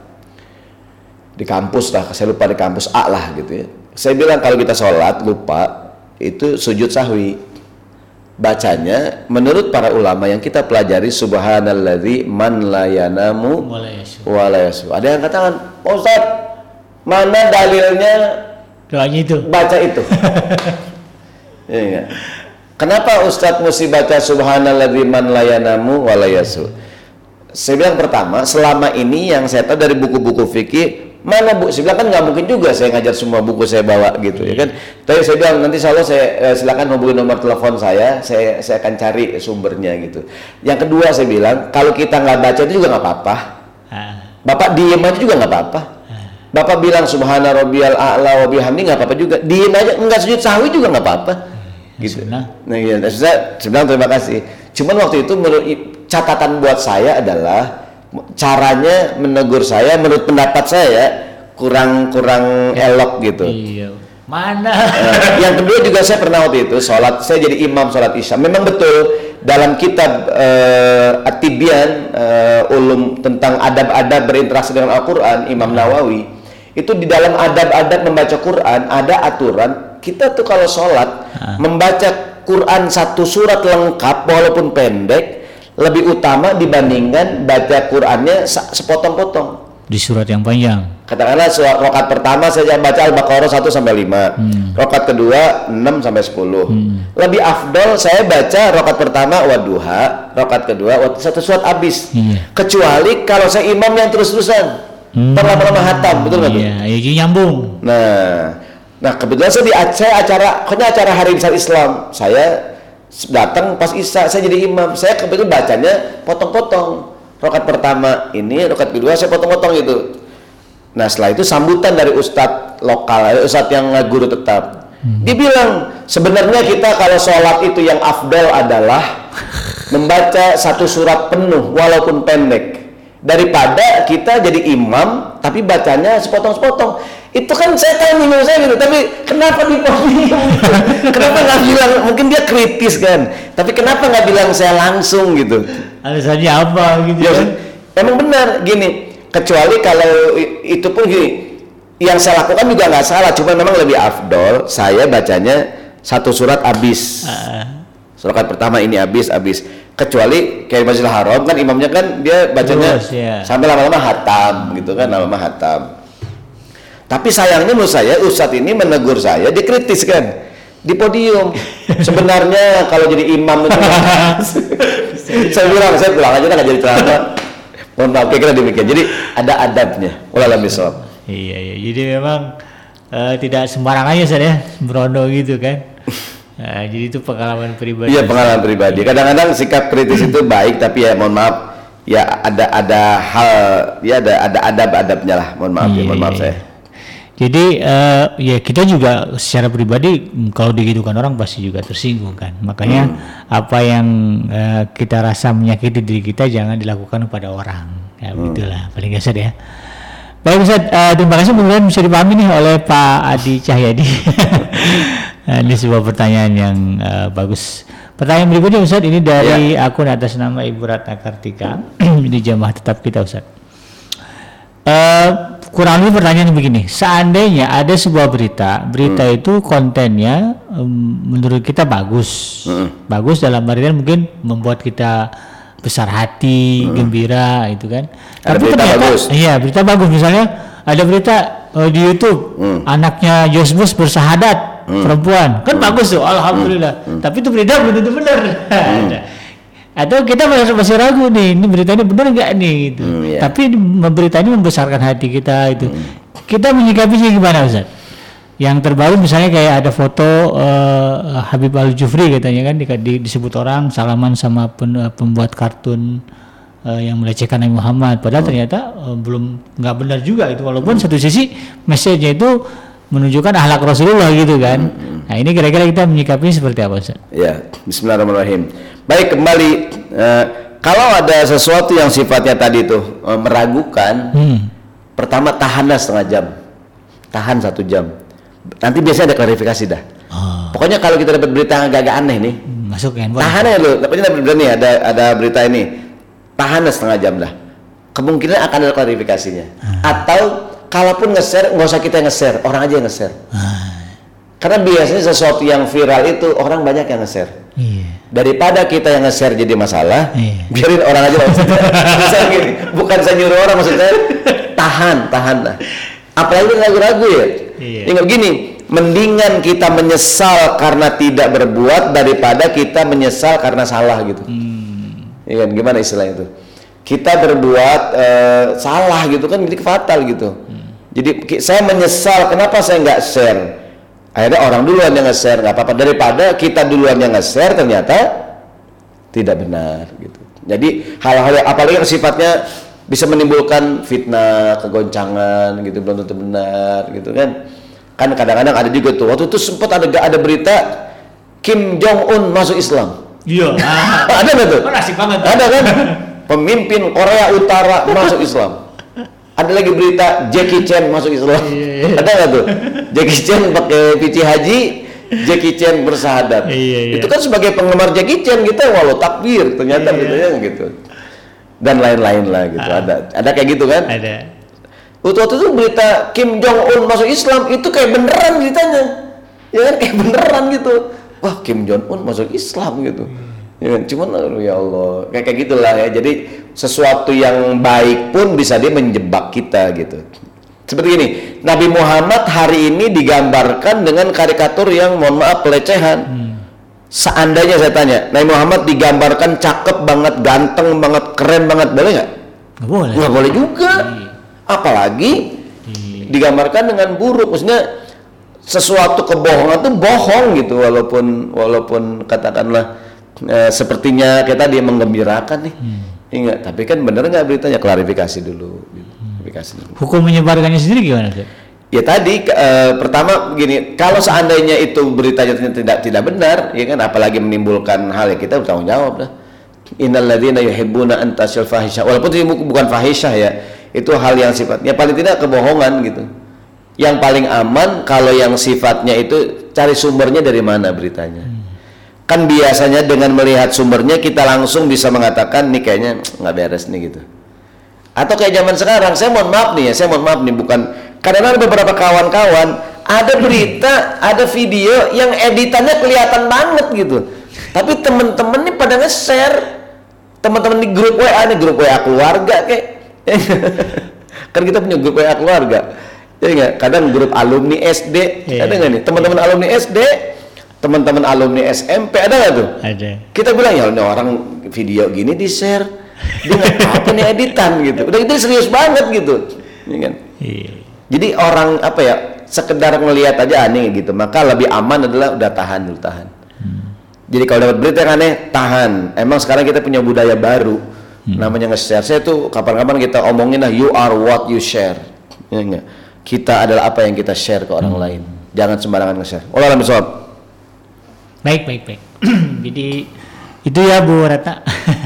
di kampus lah saya lupa di kampus A lah gitu ya saya bilang kalau kita sholat lupa itu sujud sahwi bacanya menurut para ulama yang kita pelajari subhanalladzi man la yanamu Mulai Yesus. wa la ada yang katakan "Pak Ustaz mana dalilnya Doanya itu. baca itu. Iya nggak? Kenapa Ustadz mesti baca subhanalladzi man layanamu wa layasu? Saya bilang pertama, selama ini yang saya tahu dari buku-buku fikih, mana bu? Saya bilang kan nggak mungkin juga saya ngajar semua buku saya bawa gitu ya kan. Tapi saya bilang nanti selalu saya eh, silakan hubungi nomor telepon saya, saya saya akan cari sumbernya gitu. Yang kedua saya bilang kalau kita nggak baca itu juga nggak apa-apa. Bapak diem aja juga nggak apa-apa. Bapak bilang subhana rabbiyal a'la wa bihamdi nggak apa-apa juga. Diem aja enggak sujud sahwi juga nggak apa-apa. Gitu. Sunnah. Nah, iya, nah, saya saya bilang terima kasih. Cuman waktu itu menurut catatan buat saya adalah caranya menegur saya menurut pendapat saya kurang kurang elok gitu. iya. Mana? Eh, yang kedua juga saya pernah waktu itu sholat saya jadi imam sholat isya memang betul dalam kitab eh, At-Tibyan eh, ulum tentang adab-adab berinteraksi dengan Al-Quran Imam Nawawi itu di dalam adab-adab membaca Quran ada aturan kita tuh kalau sholat membaca Quran satu surat lengkap walaupun pendek lebih utama dibandingkan baca Qurannya sepotong-potong Di surat yang panjang. Katakanlah surat rokat pertama saya baca Al-Baqarah 1 sampai 5. Rokat kedua 6 sampai 10. Lebih afdol saya baca rokat pertama waduha, rokat kedua wad- satu surat habis. Iya. Kecuali kalau saya imam yang terus-terusan. Hmm. Perlama-lama hatam, betul nggak? Iya, iya jadi nyambung. Nah, nah kebetulan saya di saya acara, pokoknya acara Hari Besar Islam. Saya datang pas Isya, saya jadi imam. Saya kebetulan bacanya potong-potong. Rokat pertama ini, rokat kedua saya potong-potong gitu. Nah setelah itu sambutan dari ustadz lokal, eh, ustadz yang guru tetap. Dia bilang sebenarnya kita kalau sholat itu yang afdal adalah membaca satu surat penuh walaupun pendek daripada kita jadi imam tapi bacanya sepotong-sepotong itu kan saya tahu minum saya gitu tapi kenapa di gitu? kenapa nggak bilang mungkin dia kritis kan tapi kenapa nggak bilang saya langsung gitu Alasannya apa gitu Ya, kan? emang benar gini. Kecuali kalau itu pun gini, yang saya lakukan juga nggak salah, cuma memang lebih afdol saya bacanya satu surat habis. Ah, Surat pertama ini habis habis. Kecuali kayak Masjidil Haram kan imamnya kan dia bacanya Terus, ya. sampai lama-lama hatam gitu kan, lama-lama hatam. Tapi sayangnya menurut saya Ustadz ini menegur saya, dikritis kan di podium. Sebenarnya kalau jadi imam itu saya bilang saya pulang aja nggak jadi ceramah. Mohon maaf kira demikian. Jadi ada adabnya. Wallahualam bishawab. Iya, iya. Jadi memang eh, tidak sembarangan ya, Ustaz ya, berondo gitu kan. Nah, jadi itu pengalaman pribadi. Iya pengalaman pribadi. Kadang-kadang sikap kritis itu baik tapi ya mohon maaf ya ada ada hal ya ada ada adab-adabnya lah. Mohon maaf ya, Iya, mohon maaf iya, saya. iya. Jadi eh, ya kita juga secara pribadi mm, kalau digitukan orang pasti juga tersinggung kan. Makanya Hmm. apa yang eh, kita rasa menyakiti diri kita jangan dilakukan kepada orang. Ya Hmm. begitulah paling dasar ya. Baik Ustaz, eh, terima kasih mudah-mudahan bisa dipahami nih oleh Pak Adi Cahyadi. Nah, ini sebuah pertanyaan yang eh, bagus. Pertanyaan berikutnya Ustaz ini dari Ya. akun atas nama Ibu Ratna Kartika. ini jamaah tetap kita Ustaz. Eh, kurang lebih pertanyaan begini, seandainya ada sebuah berita, berita itu kontennya em, menurut kita bagus, bagus dalam artian mungkin membuat kita besar hati, gembira itu kan. Ada berita bagus. iya berita bagus misalnya ada berita eh, di YouTube Hmm. anaknya Yosbus bersahadat perempuan kan bagus tuh alhamdulillah. Hmm. Tapi itu berita belum tentu benar. Atau kita masih, masih ragu nih, ini berita ini benar nggak nih gitu. Hmm, iya. Tapi berita ini membesarkan hati kita itu. Kita menyikapinya gimana Ustaz? Yang terbaru misalnya kayak ada foto eh, Habib Al Jufri katanya kan di, di- disebut orang salaman sama pen- eh, pembuat kartun eh, yang melecehkan Nabi Muhammad. Padahal ternyata eh, belum nggak benar juga itu. Walaupun satu sisi message-nya itu menunjukkan ahlak Rasulullah gitu kan. Nah ini kira-kira kita menyikapinya seperti apa Ustaz? Ya, Bismillahirrahmanirrahim. Baik kembali, eh, kalau ada sesuatu yang sifatnya tadi itu eh, meragukan, Hmm. pertama tahanlah setengah jam, tahan satu jam. Nanti biasanya ada klarifikasi dah. Oh, Pokoknya kalau kita dapat berita yang agak aneh nih, masuk ke handphone. tahan aja dulu. Tapi dapat berita nih, ada ada berita ini, tahanlah setengah jam dah. Kemungkinan akan ada klarifikasinya. Atau kalaupun nge-share, nggak usah kita nge-share, orang aja yang nge-share. Karena biasanya sesuatu yang viral itu orang banyak yang nge-share. Iya. daripada kita yang nge-share jadi masalah Iya. biarin orang aja maksudnya gini, bukan saya nyuruh orang maksudnya tahan tahan lah apalagi ragu-ragu ya Iya. ingat gini mendingan kita menyesal karena tidak berbuat daripada kita menyesal karena salah gitu Iya kan? gimana istilahnya itu kita berbuat eh, salah gitu kan jadi fatal gitu jadi saya menyesal kenapa saya nggak share. Akhirnya orang duluan yang nge-share nggak apa-apa. Daripada kita duluan yang nge-share ternyata tidak benar gitu. Jadi hal-hal yang apalagi yang sifatnya bisa menimbulkan fitnah kegoncangan gitu belum tentu benar gitu kan. Kan kadang-kadang ada juga tuh waktu itu sempat ada ada berita Kim Jong Un masuk Islam. Iya. ada nggak tuh? Asik banget. ada kan? Pemimpin Korea Utara masuk Islam ada lagi berita Jackie Chan masuk Islam. Iya, ada nggak tuh? Jackie Chan pakai pici haji Jackie Chan bersahadat. Iya, iya. itu kan sebagai penggemar Jackie Chan kita walau takbir ternyata Iya. gitu ya gitu. Dan lain-lain lah gitu. Ada ada kayak gitu kan? Ada. waktu itu berita Kim Jong Un masuk Islam itu kayak beneran beritanya ya kan kayak beneran gitu. Wah Kim Jong Un masuk Islam gitu ya kan? cuman aduh, ya Allah. Kayak kayak gitulah ya. Jadi sesuatu yang baik pun bisa dia menjebak kita gitu. Seperti ini Nabi Muhammad hari ini digambarkan dengan karikatur yang mohon maaf pelecehan. Seandainya saya tanya Nabi Muhammad digambarkan cakep banget ganteng banget keren banget boleh nggak? Nggak boleh. nggak boleh juga. Apalagi digambarkan dengan buruk. Maksudnya sesuatu kebohongan itu bohong gitu walaupun walaupun katakanlah eh, sepertinya kita dia menggembirakan nih ingat tapi kan bener nggak beritanya klarifikasi dulu gitu. klarifikasi dulu Hukum menyebarkannya sendiri gimana Ustaz? Ya tadi eh, pertama gini, kalau seandainya itu beritanya tidak tidak benar, ya kan apalagi menimbulkan hal yang kita bertanggung jawab dah. Innalladzina yuhibbuna an tasyal fahisyah. Walaupun itu bu- bukan fahisyah ya, itu hal yang sifatnya paling tidak kebohongan gitu. Yang paling aman kalau yang sifatnya itu cari sumbernya dari mana beritanya. Kan biasanya dengan melihat sumbernya kita langsung bisa mengatakan nih kayaknya nggak beres nih gitu. Atau kayak zaman sekarang saya mohon maaf nih ya saya mohon maaf nih bukan. Kadang ada beberapa kawan-kawan ada berita ada video yang editannya kelihatan banget gitu. Tapi temen-temen nih pada nge-share. Teman-teman di grup WA nih grup WA keluarga kayak. Kan kita punya grup WA keluarga. Ya nggak kadang grup alumni SD Iya. ada nggak nih? Teman-teman alumni SD teman-teman alumni SMP ada nggak tuh? Ada. kita bilang ya ini orang video gini di share dia apa nih editan gitu. Udah itu serius banget gitu. Ya kan? Iya. jadi orang apa ya sekedar ngelihat aja aneh gitu. Maka lebih aman adalah udah tahan dulu tahan. Jadi kalau dapat berita yang aneh tahan. Emang sekarang kita punya budaya baru. Namanya nge-share. Saya tuh kapan-kapan kita omongin lah you are what you share. Ya kita adalah apa yang kita share ke orang lain. Jangan sembarangan nge-share. Allah alam. Baik, baik, baik. Jadi itu ya Bu Rata.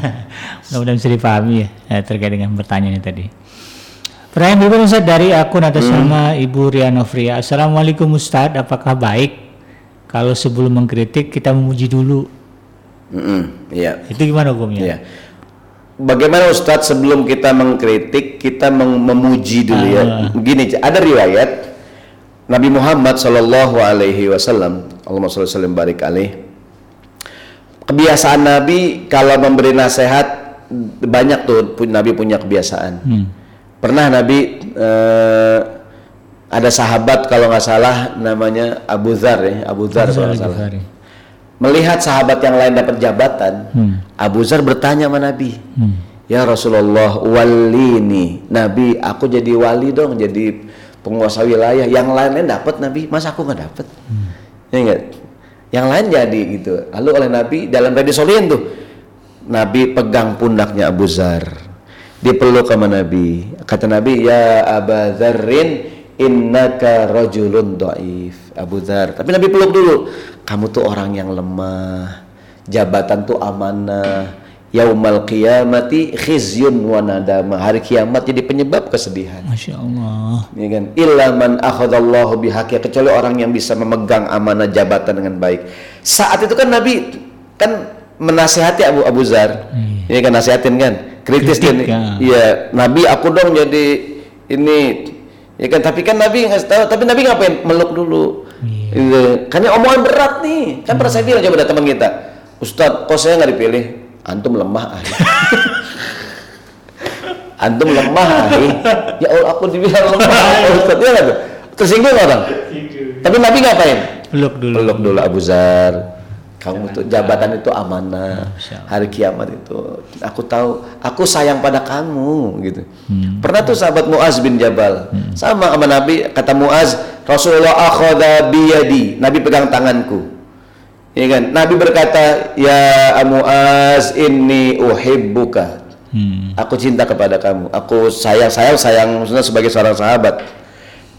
Mudah-mudahan bisa dipahami ya eh, terkait dengan pertanyaannya tadi. Pertanyaan berikutnya Ustaz dari akun atas nama Ibu Riano Fria. Assalamualaikum Ustadz, apakah baik kalau sebelum mengkritik kita memuji dulu? Mm-mm, iya Itu gimana hukumnya? Iya. Bagaimana Ustadz sebelum kita mengkritik kita meng- memuji dulu ya. Gini, ada riwayat Nabi Muhammad Shallallahu Alaihi Wasallam, Allahumma sholli wa sallim barik alaih. Kebiasaan Nabi kalau memberi nasihat banyak tuh Nabi punya kebiasaan. Hmm. Pernah Nabi eh, ada sahabat kalau nggak salah namanya Abu Dhar ya, Abu Dhar kalau nggak salah. Al-Ghifari. Melihat sahabat yang lain dapat jabatan, Hmm. Abu Dhar bertanya sama Nabi, Hmm. Ya Rasulullah, walini, Nabi, aku jadi wali dong, jadi penguasa wilayah. Yang lain-lain dapat Nabi, masa aku nggak dapat? Ya enggak? Yang lain jadi gitu. Lalu oleh Nabi dalam hadis solihin tuh, Nabi pegang pundaknya Abu Zar, dipeluk sama Nabi. Kata Nabi, ya Aba Dzarrin, innaka rajulun dhaif. Abu Dzar. Tapi Nabi peluk dulu. Kamu tuh orang yang lemah. Jabatan tuh amanah. Yaumal qiyamati khizyun wa nadama. Hari kiamat jadi penyebab kesedihan. Masya Allah. Ya kan? Illa man akhadallahu bihaqi kecuali orang yang bisa memegang amanah jabatan dengan baik. Saat itu kan Nabi kan menasihati Abu Abu Zar. Ya kan nasihatin kan? Kritis Kritik, dia ya. Iya, Nabi aku dong jadi ini ya kan tapi kan Nabi nggak tahu tapi Nabi ngapain meluk dulu Gitu. karena omongan berat nih kan pernah saya bilang coba ada teman kita Ustadz kok saya nggak dipilih antum lemah ah. Antum lemah ahli ya Allah aku dibilang lemah. Ustaz ya tuh? Tersinggung orang tapi Nabi ngapain? Peluk dulu. peluk dulu Abu Zar. Kamu tuh jabatan itu amanah. Hari kiamat itu aku tahu aku sayang pada kamu gitu. Hmm. pernah tuh sahabat Muaz bin Jabal? Sama sama Nabi kata Muaz Rasulullah akhadha biyadi. Nabi pegang tanganku ya kan Nabi berkata ya Muaz inni uhibbuka Hmm. Aku cinta kepada kamu. Aku sayang, sayang, sayang maksudnya sebagai seorang sahabat.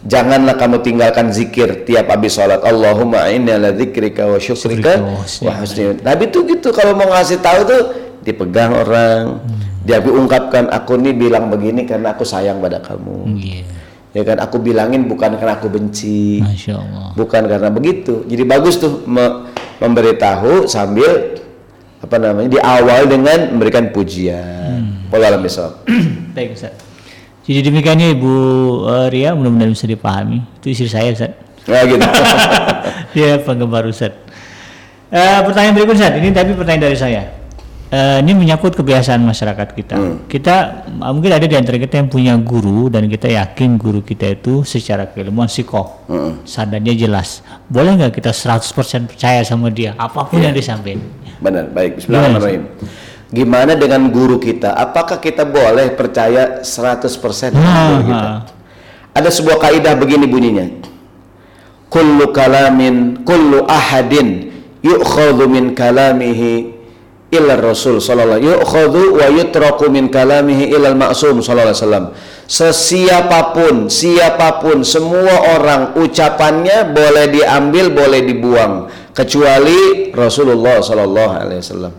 Janganlah kamu tinggalkan zikir tiap habis sholat. Allahumma inni ala dzikrika wa syukrika wa husni. Nabi tuh gitu kalau mau ngasih tahu tuh dipegang orang. Dia ungkapkan aku nih bilang begini karena aku sayang pada kamu. Iya. Ya kan aku bilangin bukan karena aku benci. Masya Allah. Bukan karena begitu. Jadi bagus tuh me- memberitahu sambil apa namanya diawal dengan memberikan pujian. Pola alam besok. Baik Ustaz. Jadi demikiannya Ibu eh, Ria mudah-mudahan bisa dipahami. Itu istri saya Ustaz. Nah gitu. Dia penggemar Ustaz. Eh, pertanyaan berikut Ustaz. Ini tapi pertanyaan dari saya. Eh, ini menyangkut kebiasaan masyarakat kita. Kita eh, mungkin ada di antara kita yang punya guru dan kita yakin guru kita itu secara keilmuan sikoh. Mm. Sadarnya jelas. Boleh nggak kita 100% percaya sama dia apa pun yang disampaikan? Benar, baik. Bismillahirrahmanirrahim. Gimana dengan guru kita? Apakah kita boleh percaya 100% dengan Ah, guru kita? ah. Ada sebuah kaidah begini bunyinya. Kullu kalamin, kullu ahadin yu'khadhu min kalamihi illa Rasul sallallahu yu'khadhu wa yutraku min kalamihi illa al-ma'sum sallallahu alaihi wasallam. Sesiapapun, siapa pun, semua orang ucapannya boleh diambil, boleh dibuang kecuali Rasulullah sallallahu alaihi wasallam.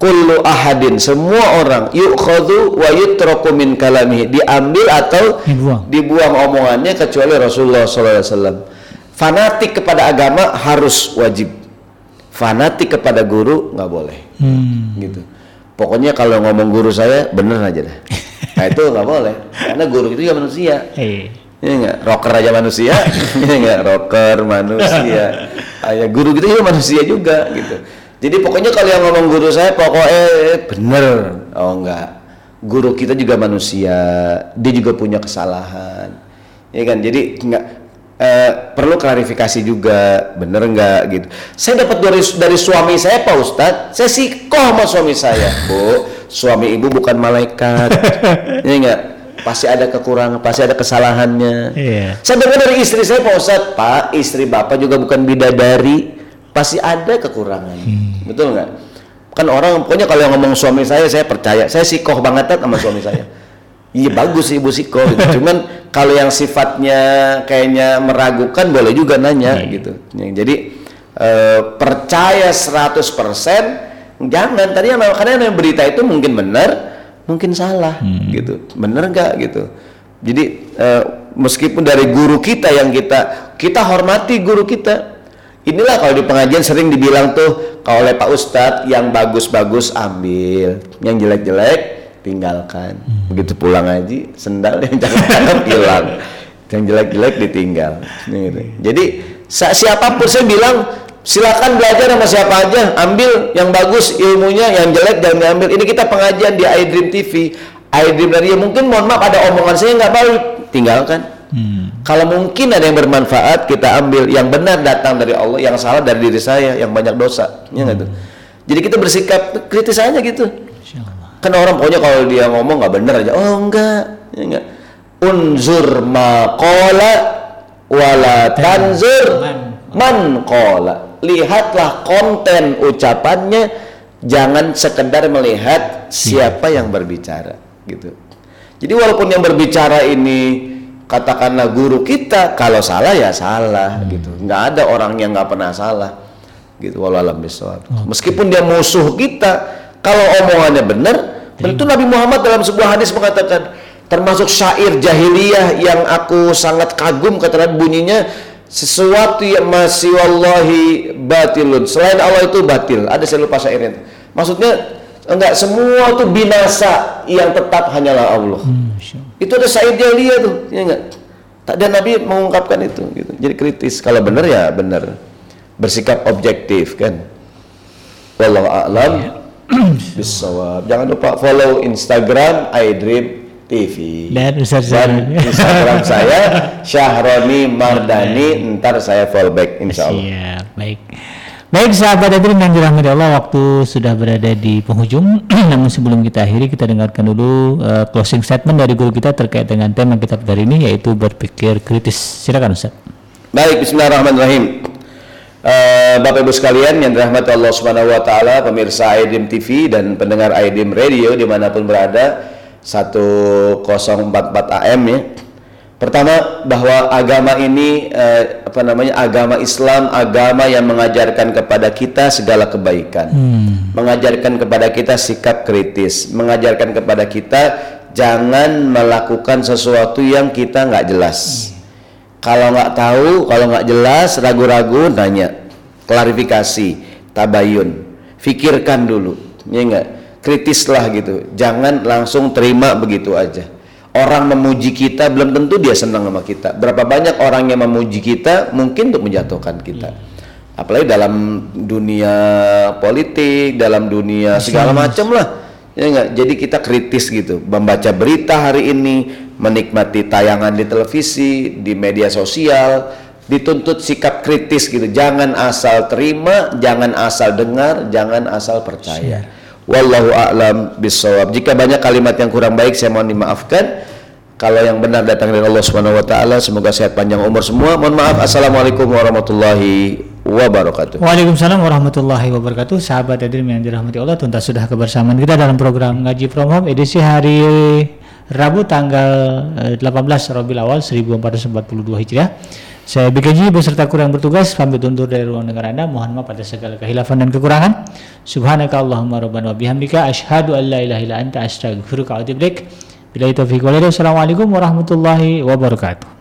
Kullu ahadin semua orang yu'khadhu wa yutraku min kalamihi diambil atau Dibuang. dibuang omongannya kecuali Rasulullah SAW. Fanatik kepada agama harus wajib. Fanatik kepada guru nggak boleh. Hmm. Gitu. Pokoknya kalau ngomong guru saya bener aja dah. Nah itu nggak boleh. Karena guru itu ya manusia. Eh, Ini enggak rocker aja manusia, ini enggak rocker manusia. Ah, ya, guru gitu juga manusia juga gitu. Jadi pokoknya kalau yang ngomong guru saya pokoknya bener. Oh enggak. Guru kita juga manusia, dia juga punya kesalahan. Ya kan? Jadi enggak eh, perlu klarifikasi juga, bener enggak gitu. Saya dapat dari dari suami saya Pak Ustadz, saya sikoh sama suami saya, Bu. Suami ibu bukan malaikat. ya enggak? Pasti ada kekurangan, pasti ada kesalahannya. Iya. Saya dengar dari istri saya Pak Ustadz, Pak, istri Bapak juga bukan bidadari, pasti ada kekurangan. Betul nggak? Kan orang pokoknya kalau yang ngomong suami saya, saya percaya. Saya sikoh banget sama suami saya. Iya bagus sih ibu sikoh gitu. Cuman kalau yang sifatnya kayaknya meragukan boleh juga nanya gitu. Ya, Jadi eh, percaya 100% jangan tadi yang karena yang berita itu mungkin benar, mungkin salah gitu. Bener nggak gitu. Jadi eh, meskipun dari guru kita yang kita kita hormati guru kita. Inilah kalau di pengajian sering dibilang tuh kalau oleh Pak Ustadz yang bagus-bagus ambil, yang jelek-jelek tinggalkan. Begitu pulang ngaji, sendal yang cakep-cakep hilang. Yang jelek-jelek ditinggal. Gitu. Jadi siapa pun saya bilang silakan belajar sama siapa aja ambil yang bagus ilmunya yang jelek jangan diambil ini kita pengajian di iDream TV iDream Radio mungkin mohon maaf ada omongan saya nggak baik tinggalkan hmm. kalau mungkin ada yang bermanfaat kita ambil yang benar datang dari Allah yang salah dari diri saya yang banyak dosa ya hmm. ya jadi kita bersikap kritis aja gitu kan orang pokoknya kalau dia ngomong nggak benar aja. Oh enggak. Ya enggak. Unzur maqala wala tanzur man. qala. Lihatlah konten ucapannya jangan sekedar melihat siapa yang berbicara gitu. Jadi walaupun yang berbicara ini katakanlah guru kita kalau salah ya salah hmm. gitu. Nggak ada orang yang nggak pernah salah gitu. Walau alam okay. meskipun dia musuh kita kalau omongannya benar tentu Nabi Muhammad dalam sebuah hadis mengatakan termasuk syair jahiliyah yang aku sangat kagum kata bunyinya sesuatu yang masih wallahi batilun. Selain Allah itu batil ada saya lupa syairnya. Maksudnya enggak semua itu binasa yang tetap hanyalah Allah. Hmm, itu ada syair jahiliyah tuh ya enggak? Tak ada Nabi mengungkapkan itu gitu. Jadi kritis. Kalau benar ya benar. Bersikap objektif kan. Wallahu a'lam. Iya. bisawab jangan lupa follow Instagram iDream TV dan Ustaz dan Instagram saya Syahroni Mardani. Ntar saya fallback insya Allah. Siap, baik. Baik sahabat Adrim yang dirahmati Allah waktu sudah berada di penghujung. Namun sebelum kita akhiri kita dengarkan dulu uh, closing statement dari guru kita terkait dengan tema kita hari ini yaitu berpikir kritis. Silakan Ustaz. Baik Bismillahirrahmanirrahim uh, Bapak Ibu sekalian yang dirahmati Allah Subhanahu wa taala pemirsa Aidim TV dan pendengar Aidim Radio di mana pun berada 1044 AM ya. Pertama bahwa agama ini eh, apa namanya agama Islam agama yang mengajarkan kepada kita segala kebaikan, hmm. mengajarkan kepada kita sikap kritis, mengajarkan kepada kita jangan melakukan sesuatu yang kita nggak jelas. Hmm. Kalau nggak tahu, kalau nggak jelas, ragu-ragu, nanya, klarifikasi, tabayun, fikirkan dulu, ya enggak kritislah gitu. Jangan langsung terima begitu aja. Orang memuji kita belum tentu dia senang sama kita. Berapa banyak orang yang memuji kita mungkin untuk menjatuhkan kita. Apalagi dalam dunia politik dalam dunia segala macam lah. Ya enggak jadi kita kritis gitu. Membaca berita hari ini menikmati tayangan di televisi di media sosial dituntut sikap kritis gitu jangan asal terima jangan asal dengar jangan asal percaya Wallahu a'lam bisawab. Jika banyak kalimat yang kurang baik saya mohon dimaafkan. Kalau yang benar datang dari Allah Subhanahu wa taala, semoga sehat panjang umur semua. Mohon maaf. Assalamualaikum warahmatullahi wabarakatuh. Waalaikumsalam warahmatullahi wabarakatuh. Sahabat hadirin yang dirahmati Allah, tuntas sudah kebersamaan kita dalam program Ngaji From Home edisi hari Rabu tanggal 18 eh, Rabiul Awal 1442 Hijriah. Saya BKJ beserta kurang bertugas pamit undur dari ruang dengar Anda. Mohon maaf pada segala kehilafan dan kekurangan. Subhanaka Allahumma rabbana wa bihamdika asyhadu an la ilaha illa anta astaghfiruka wa atubu ilaik. Bila itu Assalamualaikum warahmatullahi wabarakatuh.